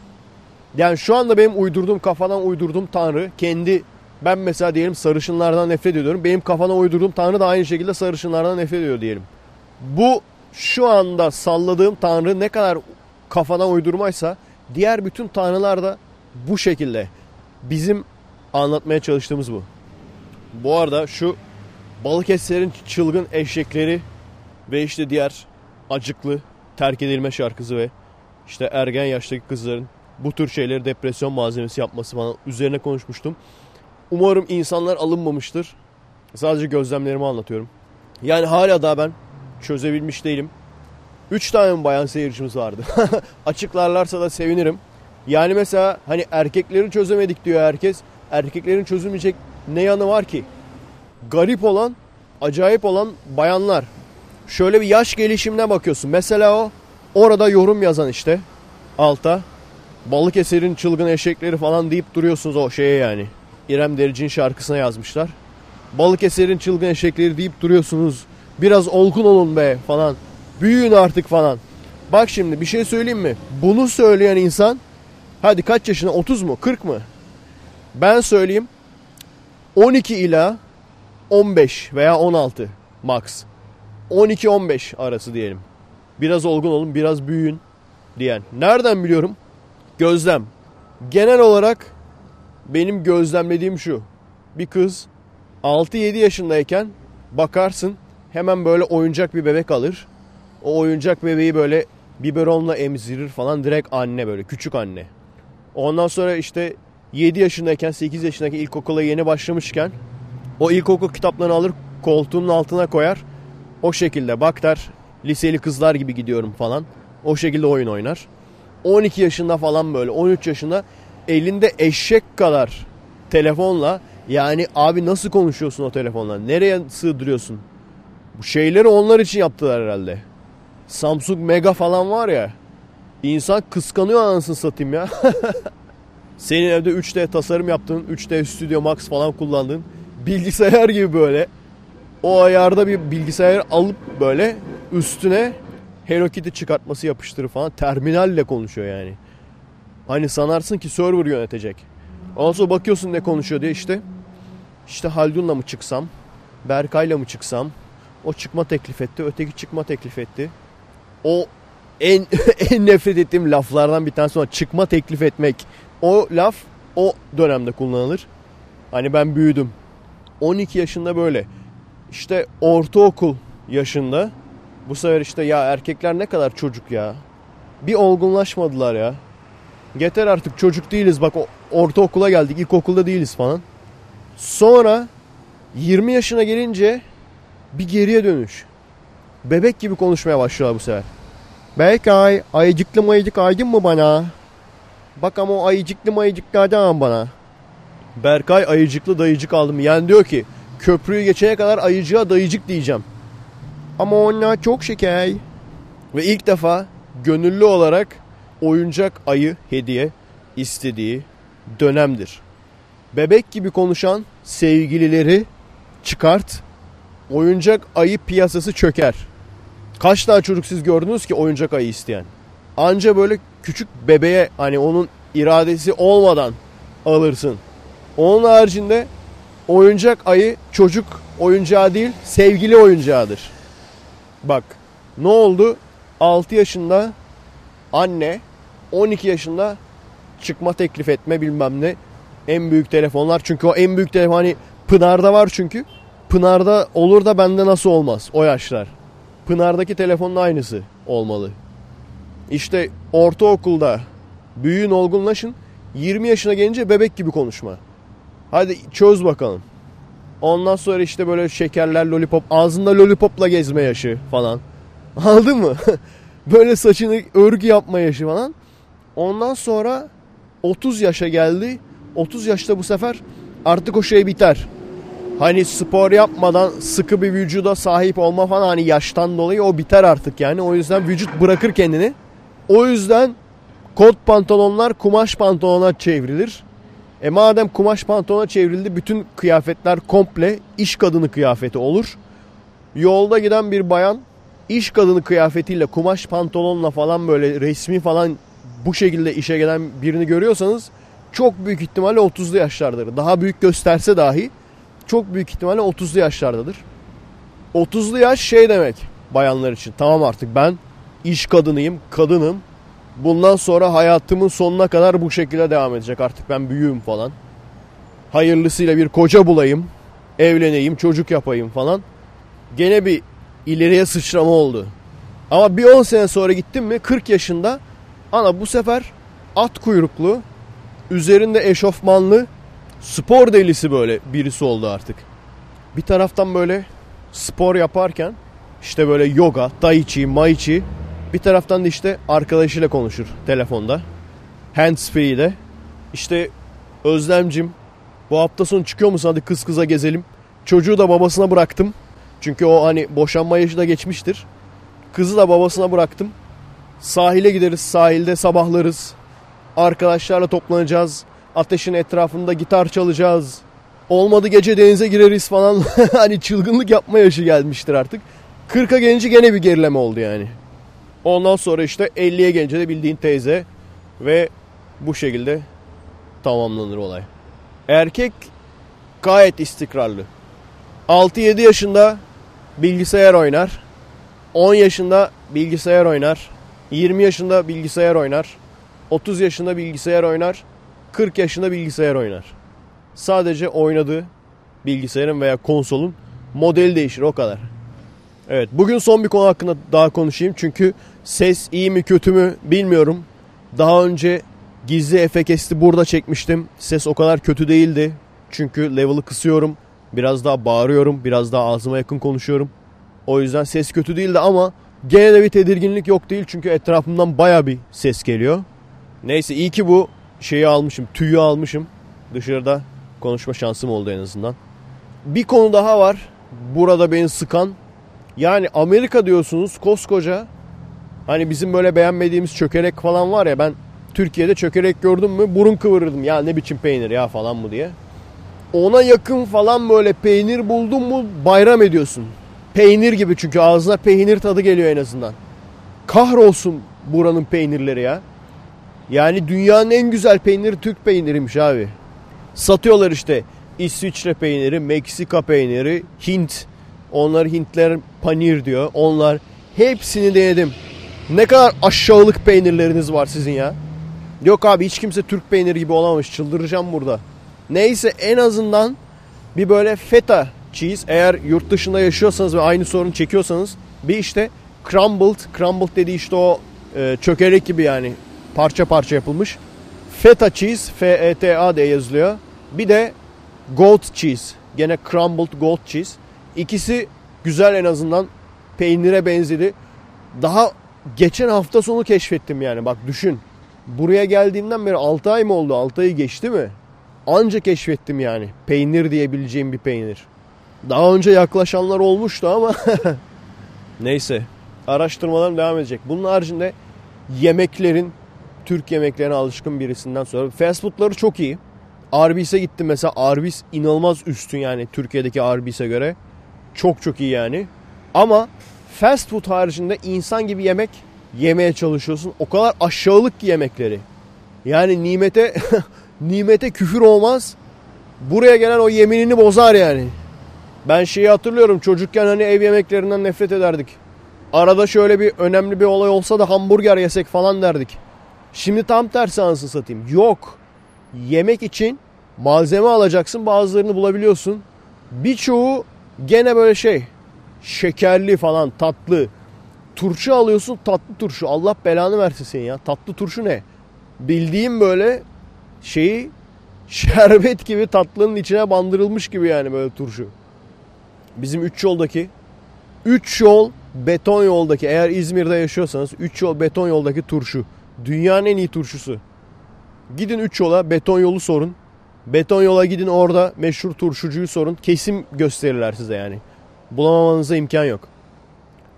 Yani şu anda benim uydurduğum kafadan uydurduğum tanrı kendi ben mesela diyelim sarışınlardan nefret ediyorum. Benim kafana uydurduğum tanrı da aynı şekilde sarışınlardan nefret ediyor diyelim. Bu şu anda salladığım tanrı ne kadar kafana uydurmaysa diğer bütün tanrılar da bu şekilde. Bizim anlatmaya çalıştığımız bu. Bu arada şu Balıkesir'in çılgın eşekleri ve işte diğer acıklı terk edilme şarkısı ve işte ergen yaştaki kızların bu tür şeyleri depresyon malzemesi yapması falan üzerine konuşmuştum. Umarım insanlar alınmamıştır. Sadece gözlemlerimi anlatıyorum. Yani hala daha ben çözebilmiş değilim. 3 tane bayan seyircimiz vardı? [LAUGHS] Açıklarlarsa da sevinirim. Yani mesela hani erkekleri çözemedik diyor herkes. Erkeklerin çözülmeyecek ne yanı var ki? Garip olan acayip olan bayanlar. Şöyle bir yaş gelişimine bakıyorsun. Mesela o orada yorum yazan işte alta. Balıkesir'in çılgın eşekleri falan deyip duruyorsunuz o şeye yani. İrem Derici'nin şarkısına yazmışlar. Balıkesir'in çılgın eşekleri deyip duruyorsunuz. Biraz olgun olun be falan. Büyüyün artık falan. Bak şimdi bir şey söyleyeyim mi? Bunu söyleyen insan hadi kaç yaşında 30 mu 40 mı? Ben söyleyeyim 12 ila 15 veya 16 max. 12-15 arası diyelim. Biraz olgun olun biraz büyüyün diyen. Nereden biliyorum? Gözlem. Genel olarak benim gözlemlediğim şu. Bir kız 6-7 yaşındayken bakarsın hemen böyle oyuncak bir bebek alır. O oyuncak bebeği böyle biberonla emzirir falan direkt anne böyle küçük anne. Ondan sonra işte 7 yaşındayken 8 yaşındaki ilkokula yeni başlamışken o ilkokul kitaplarını alır koltuğunun altına koyar. O şekilde bak der liseli kızlar gibi gidiyorum falan. O şekilde oyun oynar. 12 yaşında falan böyle 13 yaşında elinde eşek kadar telefonla yani abi nasıl konuşuyorsun o telefonla? Nereye sığdırıyorsun? Bu şeyleri onlar için yaptılar herhalde. Samsung Mega falan var ya. İnsan kıskanıyor anasını satayım ya. [LAUGHS] Senin evde 3D tasarım yaptığın, 3D Studio Max falan kullandığın bilgisayar gibi böyle. O ayarda bir bilgisayar alıp böyle üstüne Hello Kitty çıkartması yapıştırır falan. Terminalle konuşuyor yani. Hani sanarsın ki server yönetecek. Ondan sonra bakıyorsun ne konuşuyor diye işte. İşte Haldun'la mı çıksam? Berkay'la mı çıksam? O çıkma teklif etti. Öteki çıkma teklif etti. O en [LAUGHS] en nefret ettiğim laflardan bir tanesi sonra çıkma teklif etmek. O laf o dönemde kullanılır. Hani ben büyüdüm. 12 yaşında böyle. İşte ortaokul yaşında bu sefer işte ya erkekler ne kadar çocuk ya. Bir olgunlaşmadılar ya. Yeter artık çocuk değiliz bak ortaokula geldik ilkokulda değiliz falan. Sonra 20 yaşına gelince bir geriye dönüş. Bebek gibi konuşmaya başlıyorlar bu sefer. Berkay ayıcıklı mayıcık aydın mı bana? Bak ama o ayıcıklı mayıcıklardan bana. Berkay ayıcıklı dayıcık aldım. Yani diyor ki köprüyü geçene kadar ayıcığa dayıcık diyeceğim. Ama onlar çok şeker. Ve ilk defa gönüllü olarak oyuncak ayı hediye istediği dönemdir. Bebek gibi konuşan sevgilileri çıkart. Oyuncak ayı piyasası çöker. Kaç tane çocuk siz gördünüz ki oyuncak ayı isteyen? Anca böyle küçük bebeğe hani onun iradesi olmadan alırsın. Onun haricinde oyuncak ayı çocuk oyuncağı değil sevgili oyuncağıdır. Bak ne oldu? 6 yaşında anne 12 yaşında çıkma teklif etme bilmem ne. En büyük telefonlar çünkü o en büyük telefon hani Pınar'da var çünkü. Pınar'da olur da bende nasıl olmaz o yaşlar. Pınar'daki telefonun aynısı olmalı. İşte ortaokulda büyüyün olgunlaşın 20 yaşına gelince bebek gibi konuşma. Hadi çöz bakalım. Ondan sonra işte böyle şekerler, lollipop, ağzında lollipopla gezme yaşı falan. [LAUGHS] Aldın mı? [LAUGHS] böyle saçını örgü yapma yaşı falan. Ondan sonra 30 yaşa geldi. 30 yaşta bu sefer artık o şey biter. Hani spor yapmadan sıkı bir vücuda sahip olma falan hani yaştan dolayı o biter artık yani. O yüzden vücut bırakır kendini. O yüzden kot pantolonlar kumaş pantolona çevrilir. E madem kumaş pantolona çevrildi bütün kıyafetler komple iş kadını kıyafeti olur. Yolda giden bir bayan iş kadını kıyafetiyle kumaş pantolonla falan böyle resmi falan bu şekilde işe gelen birini görüyorsanız çok büyük ihtimalle 30'lu yaşlardır. Daha büyük gösterse dahi çok büyük ihtimalle 30'lu yaşlardadır. 30'lu yaş şey demek bayanlar için. Tamam artık ben iş kadınıyım, kadınım. Bundan sonra hayatımın sonuna kadar bu şekilde devam edecek. Artık ben büyüğüm falan. Hayırlısıyla bir koca bulayım, evleneyim, çocuk yapayım falan. Gene bir ileriye sıçrama oldu. Ama bir 10 sene sonra gittim mi 40 yaşında ana bu sefer at kuyruklu, üzerinde eşofmanlı, spor delisi böyle birisi oldu artık. Bir taraftan böyle spor yaparken işte böyle yoga, tai chi, mai chi bir taraftan da işte arkadaşıyla konuşur telefonda. Hands free'de. İşte Özlemcim bu hafta sonu çıkıyor musun hadi kız kıza gezelim. Çocuğu da babasına bıraktım. Çünkü o hani boşanma yaşı da geçmiştir. Kızı da babasına bıraktım. Sahile gideriz, sahilde sabahlarız. Arkadaşlarla toplanacağız. Ateşin etrafında gitar çalacağız. Olmadı gece denize gireriz falan. [LAUGHS] hani çılgınlık yapma yaşı gelmiştir artık. 40'a gelince gene bir gerileme oldu yani. Ondan sonra işte 50'ye gelince de bildiğin teyze ve bu şekilde tamamlanır olay. Erkek gayet istikrarlı. 6-7 yaşında bilgisayar oynar. 10 yaşında bilgisayar oynar. 20 yaşında bilgisayar oynar. 30 yaşında bilgisayar oynar. 40 yaşında bilgisayar oynar. Sadece oynadığı bilgisayarın veya konsolun modeli değişir o kadar. Evet bugün son bir konu hakkında daha konuşayım. Çünkü ses iyi mi kötü mü bilmiyorum. Daha önce gizli efekesti burada çekmiştim. Ses o kadar kötü değildi. Çünkü level'ı kısıyorum. Biraz daha bağırıyorum. Biraz daha ağzıma yakın konuşuyorum. O yüzden ses kötü değildi ama gene de bir tedirginlik yok değil. Çünkü etrafımdan baya bir ses geliyor. Neyse iyi ki bu şeyi almışım. Tüyü almışım. Dışarıda konuşma şansım oldu en azından. Bir konu daha var. Burada beni sıkan. Yani Amerika diyorsunuz koskoca. Hani bizim böyle beğenmediğimiz çökelek falan var ya ben Türkiye'de çökelek gördüm mü burun kıvırırdım. Ya ne biçim peynir ya falan mı diye. Ona yakın falan böyle peynir buldun mu bayram ediyorsun. Peynir gibi çünkü ağzına peynir tadı geliyor en azından. Kahrolsun buranın peynirleri ya. Yani dünyanın en güzel peyniri Türk peyniriymiş abi. Satıyorlar işte İsviçre peyniri, Meksika peyniri, Hint. Onlar Hintler panir diyor. Onlar hepsini denedim. Ne kadar aşağılık peynirleriniz var sizin ya. Yok abi hiç kimse Türk peyniri gibi olamamış. Çıldıracağım burada. Neyse en azından bir böyle feta cheese eğer yurt dışında yaşıyorsanız ve aynı sorun çekiyorsanız bir işte crumbled, crumbled dediği işte o e, çökelek gibi yani parça parça yapılmış. Feta cheese, F-E-T-A diye yazılıyor. Bir de goat cheese. Gene crumbled goat cheese. İkisi güzel en azından. Peynire benzedi. Daha geçen hafta sonu keşfettim yani. Bak düşün. Buraya geldiğimden beri 6 ay mı oldu? 6 ayı geçti mi? Anca keşfettim yani. Peynir diyebileceğim bir peynir. Daha önce yaklaşanlar olmuştu ama [LAUGHS] neyse. Araştırmalarım devam edecek. Bunun haricinde yemeklerin Türk yemeklerine alışkın birisinden sonra fast foodları çok iyi. Arby's'e gittim mesela. Arby's inanılmaz üstün yani Türkiye'deki Arby's'e göre. Çok çok iyi yani. Ama fast food haricinde insan gibi yemek yemeye çalışıyorsun. O kadar aşağılık ki yemekleri. Yani nimete [LAUGHS] nimete küfür olmaz. Buraya gelen o yeminini bozar yani. Ben şeyi hatırlıyorum çocukken hani ev yemeklerinden nefret ederdik. Arada şöyle bir önemli bir olay olsa da hamburger yesek falan derdik. Şimdi tam tersi anasını satayım. Yok. Yemek için malzeme alacaksın bazılarını bulabiliyorsun. Birçoğu gene böyle şey şekerli falan tatlı. Turşu alıyorsun tatlı turşu. Allah belanı versin senin ya. Tatlı turşu ne? Bildiğim böyle şeyi [LAUGHS] şerbet gibi tatlının içine bandırılmış gibi yani böyle turşu. Bizim 3 yoldaki 3 yol beton yoldaki eğer İzmir'de yaşıyorsanız 3 yol beton yoldaki turşu. Dünyanın en iyi turşusu. Gidin 3 yola beton yolu sorun. Beton yola gidin orada meşhur turşucuyu sorun. Kesim gösterirler size yani. Bulamamanıza imkan yok.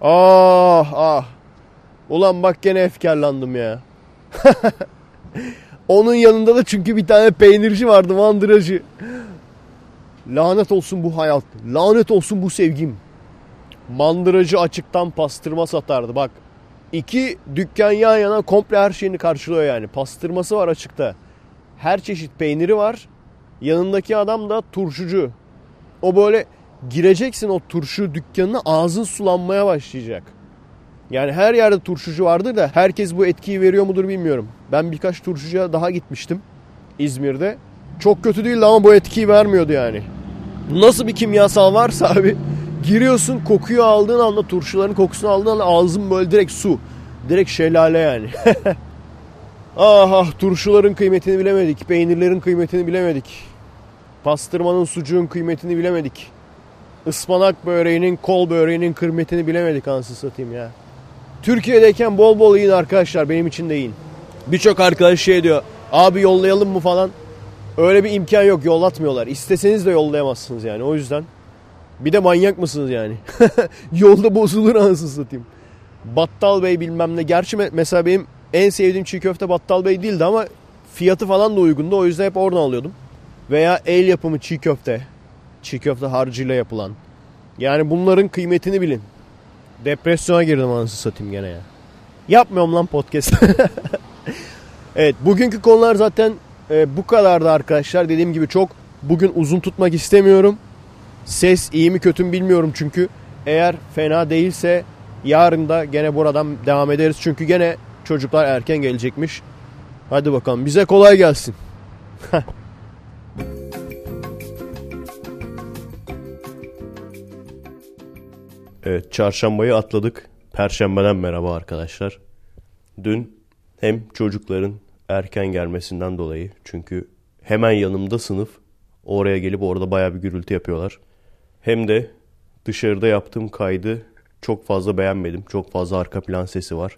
Ah ah. Ulan bak gene efkarlandım ya. [LAUGHS] Onun yanında da çünkü bir tane peynirci vardı mandıracı. Lanet olsun bu hayat. Lanet olsun bu sevgim. Mandıracı açıktan pastırma satardı. Bak iki dükkan yan yana komple her şeyini karşılıyor yani. Pastırması var açıkta. Her çeşit peyniri var. Yanındaki adam da turşucu. O böyle gireceksin o turşu dükkanına ağzın sulanmaya başlayacak. Yani her yerde turşucu vardır da herkes bu etkiyi veriyor mudur bilmiyorum. Ben birkaç turşucuya daha gitmiştim İzmir'de. Çok kötü değildi ama bu etkiyi vermiyordu yani. Nasıl bir kimyasal varsa [LAUGHS] abi giriyorsun kokuyu aldığın anda turşuların kokusunu aldığın anda ağzın böyle direkt su. Direkt şelale yani. [LAUGHS] ah ah turşuların kıymetini bilemedik. Peynirlerin kıymetini bilemedik. Pastırmanın sucuğun kıymetini bilemedik. Ispanak böreğinin, kol böreğinin kıymetini bilemedik anasını satayım ya. Türkiye'deyken bol bol yiyin arkadaşlar. Benim için de yiyin. Birçok arkadaş şey diyor. Abi yollayalım mı falan. Öyle bir imkan yok. Yollatmıyorlar. İsteseniz de yollayamazsınız yani. O yüzden Bir de manyak mısınız yani? [LAUGHS] Yolda bozulur anasını satayım. Battal Bey bilmem ne. Gerçi mesela benim en sevdiğim çiğ köfte Battal Bey değildi ama fiyatı falan da uygundu. O yüzden hep oradan alıyordum. Veya el yapımı çiğ köfte. Çiğ köfte harcıyla yapılan. Yani bunların kıymetini bilin. Depresyona girdim anasını satayım gene ya. Yapmıyorum lan podcast. [LAUGHS] evet bugünkü konular zaten e, bu kadardı arkadaşlar. Dediğim gibi çok bugün uzun tutmak istemiyorum. Ses iyi mi kötü mü bilmiyorum çünkü. Eğer fena değilse yarın da gene buradan devam ederiz. Çünkü gene çocuklar erken gelecekmiş. Hadi bakalım bize kolay gelsin. [LAUGHS] evet çarşambayı atladık. Perşembeden merhaba arkadaşlar. Dün hem çocukların erken gelmesinden dolayı çünkü hemen yanımda sınıf oraya gelip orada baya bir gürültü yapıyorlar. Hem de dışarıda yaptığım kaydı çok fazla beğenmedim. Çok fazla arka plan sesi var.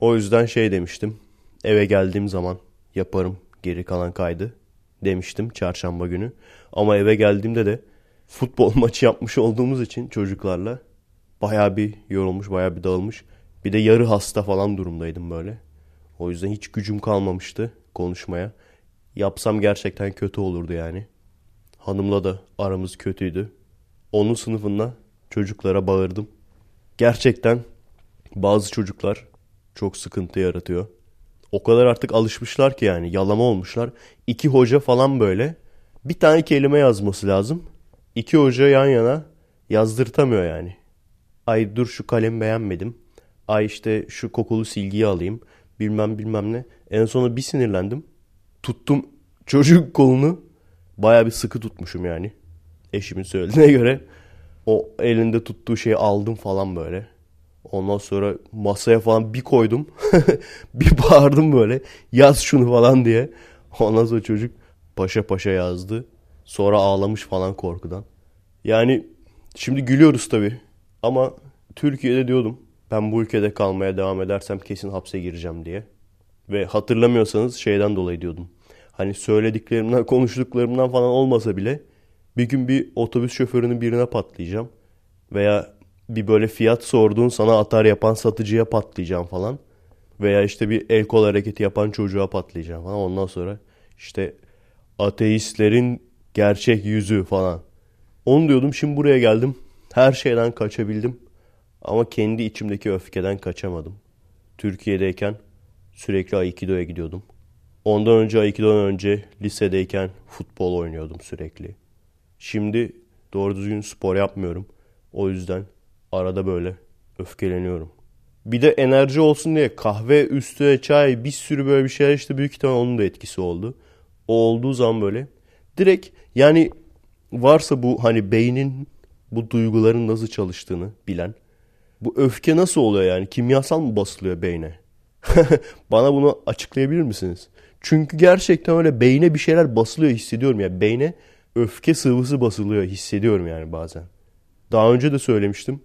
O yüzden şey demiştim. Eve geldiğim zaman yaparım geri kalan kaydı demiştim çarşamba günü. Ama eve geldiğimde de futbol [LAUGHS] maçı yapmış olduğumuz için çocuklarla baya bir yorulmuş, baya bir dağılmış. Bir de yarı hasta falan durumdaydım böyle. O yüzden hiç gücüm kalmamıştı konuşmaya. Yapsam gerçekten kötü olurdu yani. Hanımla da aramız kötüydü. Onun sınıfında çocuklara bağırdım. Gerçekten bazı çocuklar çok sıkıntı yaratıyor. O kadar artık alışmışlar ki yani yalama olmuşlar. İki hoca falan böyle bir tane kelime yazması lazım. İki hoca yan yana yazdırtamıyor yani. Ay dur şu kalem beğenmedim. Ay işte şu kokulu silgiyi alayım. Bilmem bilmem ne. En sona bir sinirlendim. Tuttum çocuk kolunu. Baya bir sıkı tutmuşum yani. Eşimin söylediğine göre. O elinde tuttuğu şeyi aldım falan böyle. Ondan sonra masaya falan bir koydum. [LAUGHS] bir bağırdım böyle. Yaz şunu falan diye. Ondan sonra çocuk paşa paşa yazdı. Sonra ağlamış falan korkudan. Yani şimdi gülüyoruz tabii. Ama Türkiye'de diyordum. Ben bu ülkede kalmaya devam edersem kesin hapse gireceğim diye. Ve hatırlamıyorsanız şeyden dolayı diyordum. Hani söylediklerimden, konuştuklarımdan falan olmasa bile bir gün bir otobüs şoförünün birine patlayacağım. Veya bir böyle fiyat sorduğun sana atar yapan satıcıya patlayacağım falan. Veya işte bir el kol hareketi yapan çocuğa patlayacağım falan. Ondan sonra işte ateistlerin gerçek yüzü falan. Onu diyordum şimdi buraya geldim. Her şeyden kaçabildim. Ama kendi içimdeki öfkeden kaçamadım. Türkiye'deyken sürekli Aikido'ya gidiyordum. Ondan önce Aikido'dan önce lisedeyken futbol oynuyordum sürekli. Şimdi doğru düzgün spor yapmıyorum. O yüzden arada böyle öfkeleniyorum. Bir de enerji olsun diye kahve üstüne çay bir sürü böyle bir şeyler işte büyük ihtimal onun da etkisi oldu. O olduğu zaman böyle direkt yani varsa bu hani beynin bu duyguların nasıl çalıştığını bilen bu öfke nasıl oluyor yani kimyasal mı basılıyor beyne? [LAUGHS] Bana bunu açıklayabilir misiniz? Çünkü gerçekten öyle beyne bir şeyler basılıyor hissediyorum ya. Yani beyne öfke sıvısı basılıyor hissediyorum yani bazen. Daha önce de söylemiştim.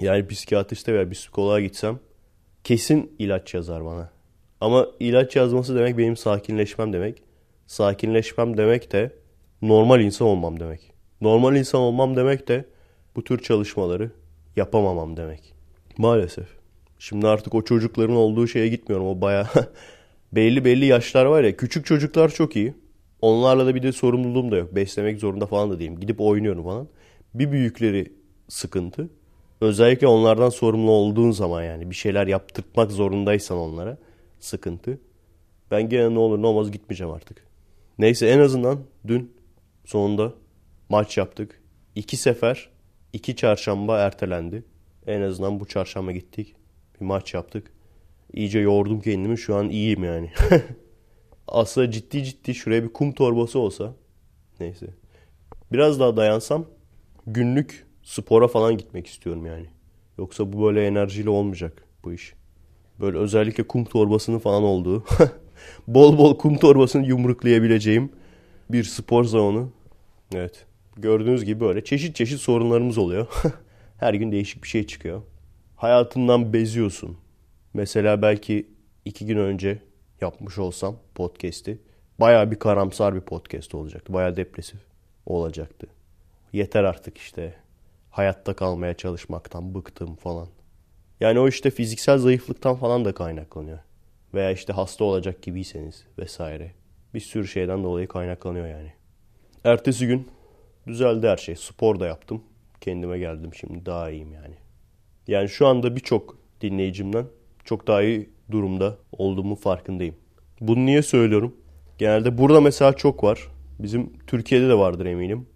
Yani psikiyatriste veya psikoloğa gitsem kesin ilaç yazar bana. Ama ilaç yazması demek benim sakinleşmem demek. Sakinleşmem demek de normal insan olmam demek. Normal insan olmam demek de bu tür çalışmaları yapamamam demek. Maalesef. Şimdi artık o çocukların olduğu şeye gitmiyorum. O baya [LAUGHS] belli belli yaşlar var ya. Küçük çocuklar çok iyi. Onlarla da bir de sorumluluğum da yok. Beslemek zorunda falan da değilim. Gidip oynuyorum falan. Bir büyükleri sıkıntı. Özellikle onlardan sorumlu olduğun zaman yani bir şeyler yaptırmak zorundaysan onlara sıkıntı. Ben gene ne olur ne olmaz gitmeyeceğim artık. Neyse en azından dün sonunda maç yaptık. İki sefer iki çarşamba ertelendi. En azından bu çarşamba gittik. Bir maç yaptık. İyice yoğurdum kendimi. Şu an iyiyim yani. [LAUGHS] Aslında ciddi ciddi şuraya bir kum torbası olsa. Neyse. Biraz daha dayansam günlük spora falan gitmek istiyorum yani. Yoksa bu böyle enerjiyle olmayacak bu iş. Böyle özellikle kum torbasının falan olduğu. [LAUGHS] bol bol kum torbasını yumruklayabileceğim bir spor salonu. Evet. Gördüğünüz gibi böyle çeşit çeşit sorunlarımız oluyor. [LAUGHS] Her gün değişik bir şey çıkıyor. Hayatından beziyorsun. Mesela belki iki gün önce yapmış olsam podcast'i baya bir karamsar bir podcast olacaktı. Baya depresif olacaktı. Yeter artık işte. hayatta kalmaya çalışmaktan bıktım falan. Yani o işte fiziksel zayıflıktan falan da kaynaklanıyor. Veya işte hasta olacak gibiyseniz vesaire. Bir sürü şeyden dolayı kaynaklanıyor yani. Ertesi gün düzeldi her şey. Spor da yaptım. Kendime geldim şimdi daha iyiyim yani. Yani şu anda birçok dinleyicimden çok daha iyi durumda olduğumu farkındayım. Bunu niye söylüyorum? Genelde burada mesela çok var. Bizim Türkiye'de de vardır eminim.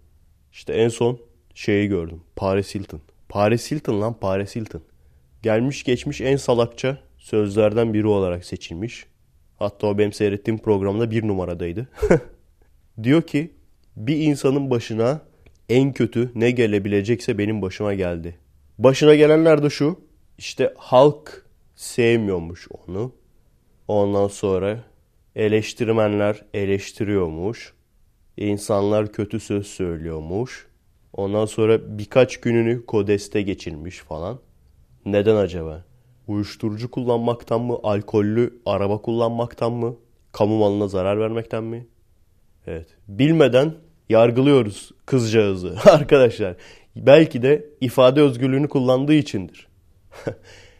İşte en son şeyi gördüm. Paris Hilton. Paris Hilton lan Paris Hilton. Gelmiş geçmiş en salakça sözlerden biri olarak seçilmiş. Hatta o benim seyrettiğim programda bir numaradaydı. [LAUGHS] Diyor ki bir insanın başına en kötü ne gelebilecekse benim başıma geldi. Başına gelenler de şu. İşte halk sevmiyormuş onu. Ondan sonra eleştirmenler eleştiriyormuş. İnsanlar kötü söz söylüyormuş. Ondan sonra birkaç gününü kodeste geçirmiş falan. Neden acaba? Uyuşturucu kullanmaktan mı? Alkollü araba kullanmaktan mı? Kamu malına zarar vermekten mi? Evet. Bilmeden yargılıyoruz kızcağızı [LAUGHS] arkadaşlar. Belki de ifade özgürlüğünü kullandığı içindir. [LAUGHS]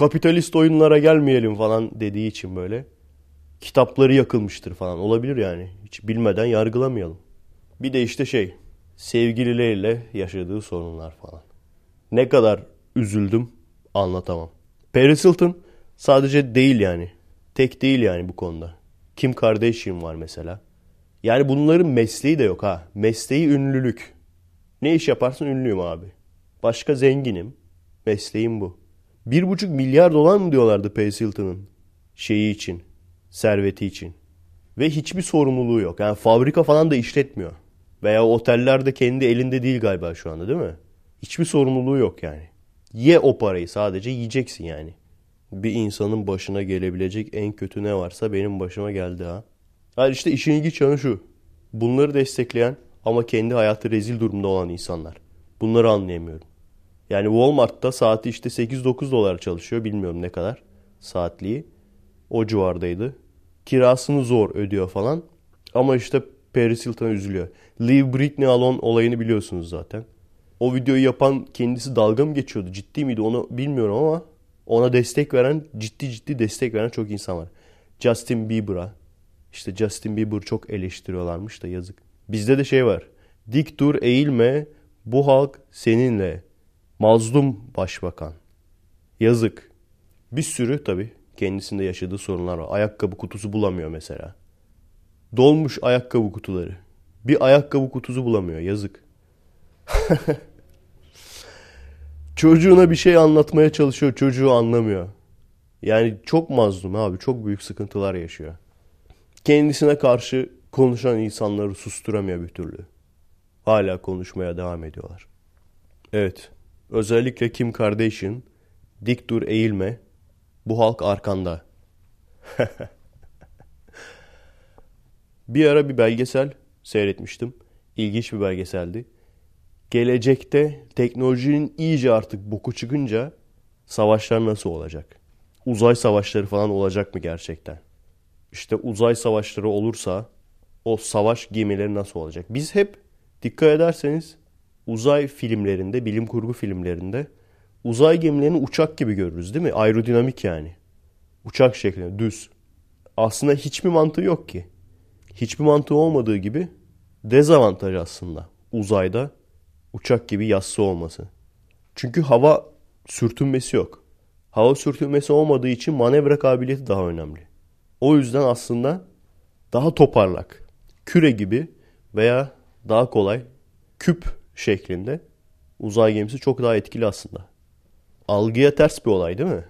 Kapitalist oyunlara gelmeyelim falan dediği için böyle. Kitapları yakılmıştır falan. Olabilir yani. Hiç bilmeden yargılamayalım. Bir de işte şey. Sevgilileriyle yaşadığı sorunlar falan. Ne kadar üzüldüm anlatamam. Paris Hilton sadece değil yani. Tek değil yani bu konuda. Kim Kardashian var mesela. Yani bunların mesleği de yok ha. Mesleği ünlülük. Ne iş yaparsın ünlüyüm abi. Başka zenginim. Mesleğim bu. Bir buçuk milyar dolar mı diyorlardı Paris Hilton'ın şeyi için, serveti için. Ve hiçbir sorumluluğu yok. Yani fabrika falan da işletmiyor. Veya oteller de kendi elinde değil galiba şu anda değil mi? Hiçbir sorumluluğu yok yani. Ye o parayı sadece yiyeceksin yani. Bir insanın başına gelebilecek en kötü ne varsa benim başıma geldi ha. Yani işte işin ilginç yanı şu. Bunları destekleyen ama kendi hayatı rezil durumda olan insanlar. Bunları anlayamıyorum. Yani Walmart'ta saati işte 8-9 dolar çalışıyor. Bilmiyorum ne kadar saatliği. O civardaydı. Kirasını zor ödüyor falan. Ama işte Paris Hilton'a üzülüyor. Leave Britney Alone olayını biliyorsunuz zaten. O videoyu yapan kendisi dalga mı geçiyordu? Ciddi miydi onu bilmiyorum ama ona destek veren, ciddi ciddi destek veren çok insan var. Justin Bieber'a. İşte Justin Bieber çok eleştiriyorlarmış da yazık. Bizde de şey var. Dik dur eğilme bu halk seninle. Mazlum başbakan. Yazık. Bir sürü tabii kendisinde yaşadığı sorunlar var. Ayakkabı kutusu bulamıyor mesela. Dolmuş ayakkabı kutuları. Bir ayakkabı kutusu bulamıyor. Yazık. [LAUGHS] Çocuğuna bir şey anlatmaya çalışıyor. Çocuğu anlamıyor. Yani çok mazlum abi. Çok büyük sıkıntılar yaşıyor. Kendisine karşı konuşan insanları susturamıyor bir türlü. Hala konuşmaya devam ediyorlar. Evet. Özellikle Kim Kardashian dik dur eğilme. Bu halk arkanda. [LAUGHS] bir ara bir belgesel seyretmiştim. İlginç bir belgeseldi. Gelecekte teknolojinin iyice artık boku çıkınca savaşlar nasıl olacak? Uzay savaşları falan olacak mı gerçekten? İşte uzay savaşları olursa o savaş gemileri nasıl olacak? Biz hep dikkat ederseniz uzay filmlerinde, bilim kurgu filmlerinde uzay gemilerini uçak gibi görürüz değil mi? Aerodinamik yani. Uçak şeklinde düz. Aslında hiçbir mantığı yok ki. Hiçbir mantığı olmadığı gibi dezavantaj aslında uzayda uçak gibi yassı olması. Çünkü hava sürtünmesi yok. Hava sürtünmesi olmadığı için manevra kabiliyeti daha önemli. O yüzden aslında daha toparlak, küre gibi veya daha kolay küp şeklinde uzay gemisi çok daha etkili aslında. Algıya ters bir olay değil mi?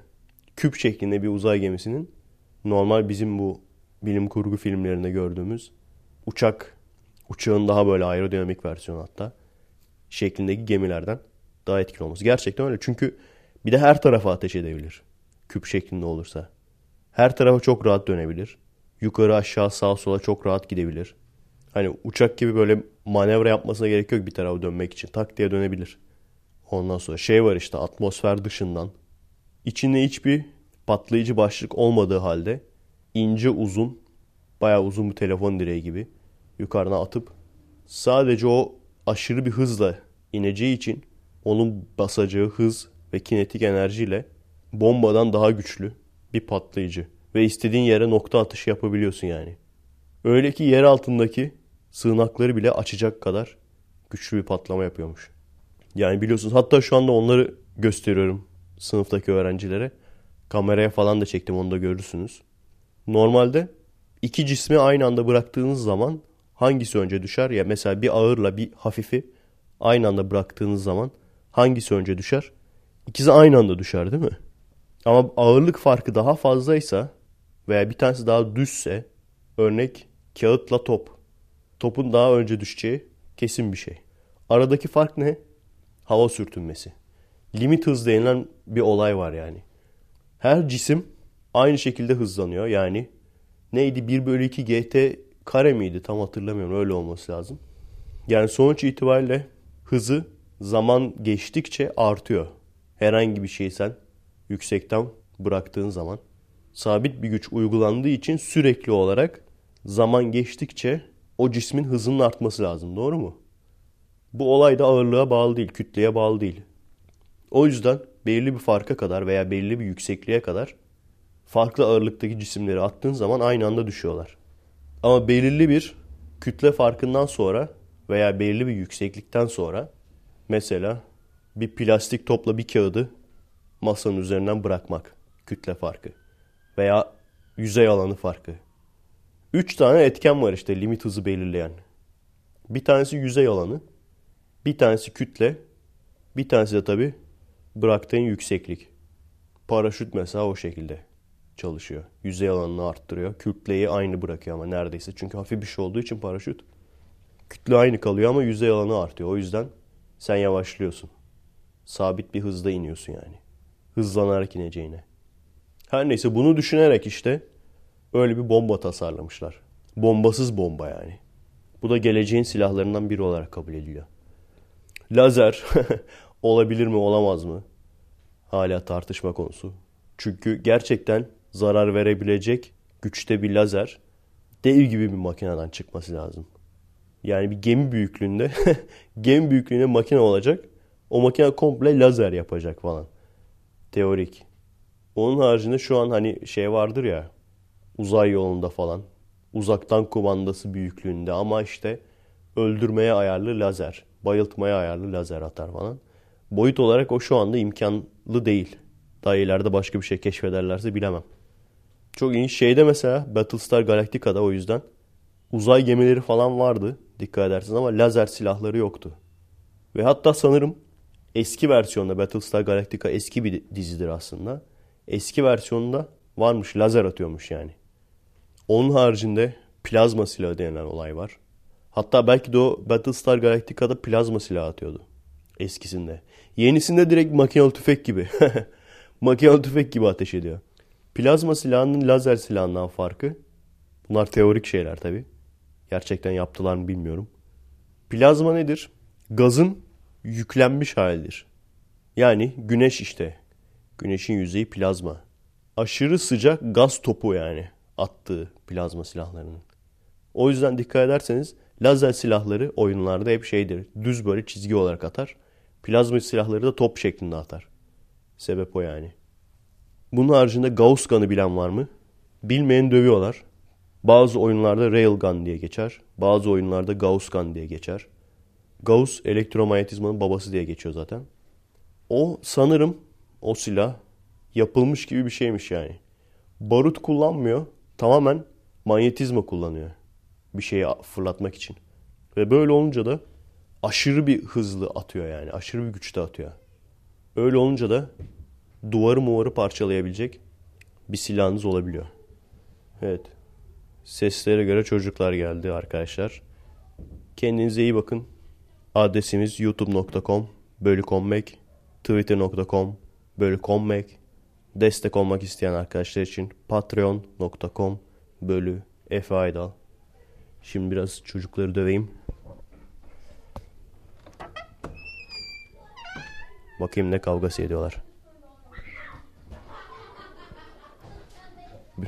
Küp şeklinde bir uzay gemisinin normal bizim bu bilim kurgu filmlerinde gördüğümüz uçak, uçağın daha böyle aerodinamik versiyonu hatta şeklindeki gemilerden daha etkili olması. Gerçekten öyle. Çünkü bir de her tarafa ateş edebilir. Küp şeklinde olursa. Her tarafa çok rahat dönebilir. Yukarı aşağı sağa sola çok rahat gidebilir. Hani uçak gibi böyle manevra yapmasına gerek yok bir tarafa dönmek için. Tak diye dönebilir. Ondan sonra şey var işte atmosfer dışından. İçinde hiçbir patlayıcı başlık olmadığı halde ince uzun, bayağı uzun bir telefon direği gibi yukarına atıp sadece o aşırı bir hızla ineceği için onun basacağı hız ve kinetik enerjiyle bombadan daha güçlü bir patlayıcı. Ve istediğin yere nokta atışı yapabiliyorsun yani. Öyle ki yer altındaki sığınakları bile açacak kadar güçlü bir patlama yapıyormuş. Yani biliyorsunuz hatta şu anda onları gösteriyorum sınıftaki öğrencilere. Kameraya falan da çektim onu da görürsünüz. Normalde iki cismi aynı anda bıraktığınız zaman hangisi önce düşer? Ya mesela bir ağırla bir hafifi aynı anda bıraktığınız zaman hangisi önce düşer? İkisi aynı anda düşer değil mi? Ama ağırlık farkı daha fazlaysa veya bir tanesi daha düzse örnek kağıtla top. Topun daha önce düşeceği kesin bir şey. Aradaki fark ne? Hava sürtünmesi. Limit hız denilen bir olay var yani. Her cisim aynı şekilde hızlanıyor. Yani neydi 1 bölü 2 GT kare miydi tam hatırlamıyorum öyle olması lazım. Yani sonuç itibariyle hızı zaman geçtikçe artıyor. Herhangi bir şeyi sen yüksekten bıraktığın zaman sabit bir güç uygulandığı için sürekli olarak zaman geçtikçe o cismin hızının artması lazım. Doğru mu? Bu olay da ağırlığa bağlı değil, kütleye bağlı değil. O yüzden belirli bir farka kadar veya belirli bir yüksekliğe kadar farklı ağırlıktaki cisimleri attığın zaman aynı anda düşüyorlar. Ama belirli bir kütle farkından sonra veya belirli bir yükseklikten sonra mesela bir plastik topla bir kağıdı masanın üzerinden bırakmak kütle farkı veya yüzey alanı farkı. Üç tane etken var işte limit hızı belirleyen. Bir tanesi yüzey alanı, bir tanesi kütle, bir tanesi de tabi bıraktığın yükseklik. Paraşüt mesela o şekilde çalışıyor. Yüzey alanını arttırıyor. Kütleyi aynı bırakıyor ama neredeyse. Çünkü hafif bir şey olduğu için paraşüt. Kütle aynı kalıyor ama yüzey alanı artıyor. O yüzden sen yavaşlıyorsun. Sabit bir hızda iniyorsun yani. Hızlanarak ineceğine. Her neyse bunu düşünerek işte öyle bir bomba tasarlamışlar. Bombasız bomba yani. Bu da geleceğin silahlarından biri olarak kabul ediliyor. Lazer [LAUGHS] olabilir mi olamaz mı? Hala tartışma konusu. Çünkü gerçekten zarar verebilecek güçte bir lazer dev gibi bir makineden çıkması lazım. Yani bir gemi büyüklüğünde [LAUGHS] gemi büyüklüğünde makine olacak. O makine komple lazer yapacak falan. Teorik. Onun haricinde şu an hani şey vardır ya uzay yolunda falan uzaktan kumandası büyüklüğünde ama işte öldürmeye ayarlı lazer, bayıltmaya ayarlı lazer atar falan. Boyut olarak o şu anda imkanlı değil. Daha ileride başka bir şey keşfederlerse bilemem. Çok iyi. Şeyde mesela Battlestar Galactica'da o yüzden uzay gemileri falan vardı dikkat edersiniz ama lazer silahları yoktu. Ve hatta sanırım eski versiyonda Battlestar Galactica eski bir dizidir aslında. Eski versiyonunda varmış lazer atıyormuş yani. Onun haricinde plazma silahı denilen olay var. Hatta belki de o Battlestar Galactica'da plazma silahı atıyordu. Eskisinde. Yenisinde direkt makinalı tüfek gibi. [LAUGHS] makinalı tüfek gibi ateş ediyor. Plazma silahının lazer silahından farkı. Bunlar teorik şeyler tabi. Gerçekten yaptılar mı bilmiyorum. Plazma nedir? Gazın yüklenmiş halidir. Yani güneş işte. Güneşin yüzeyi plazma. Aşırı sıcak gaz topu yani attığı plazma silahlarının. O yüzden dikkat ederseniz lazer silahları oyunlarda hep şeydir. Düz böyle çizgi olarak atar. Plazma silahları da top şeklinde atar. Sebep o yani. Bunun haricinde Gauss Gun'ı bilen var mı? Bilmeyen dövüyorlar. Bazı oyunlarda Railgun diye geçer. Bazı oyunlarda Gauss Gun diye geçer. Gauss elektromanyetizmanın babası diye geçiyor zaten. O sanırım o silah yapılmış gibi bir şeymiş yani. Barut kullanmıyor. Tamamen manyetizma kullanıyor. Bir şeyi fırlatmak için. Ve böyle olunca da aşırı bir hızlı atıyor yani. Aşırı bir güçte atıyor. Öyle olunca da duvarı muvarı parçalayabilecek bir silahınız olabiliyor. Evet. Seslere göre çocuklar geldi arkadaşlar. Kendinize iyi bakın. Adresimiz youtube.com bölü twitter.com bölü destek olmak isteyen arkadaşlar için patreon.com bölü Efe Aydal. Şimdi biraz çocukları döveyim. Bakayım ne kavgası ediyorlar.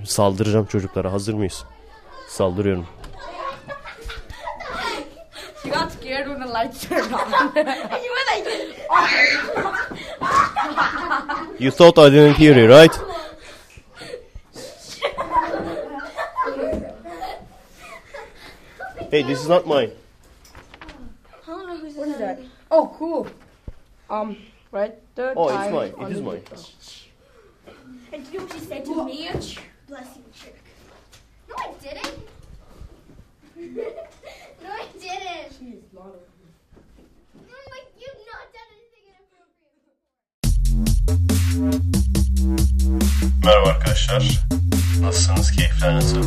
Saldıracağım çocuklara. Hazır mıyız? Saldırıyorum. She got scared when the light lights turned on. [LAUGHS] You were like, [LAUGHS] [LAUGHS] You thought I didn't hear you, right? Hey, this is not mine. I don't know who's what is that? Oh, cool. Um, right there. Oh, it's mine. It is mine. And do you know what she said to me? Bless you, chick. No, I didn't. [LAUGHS] no, I didn't. I'm Merhaba arkadaşlar. Nasılsınız? Keyifler nasıl?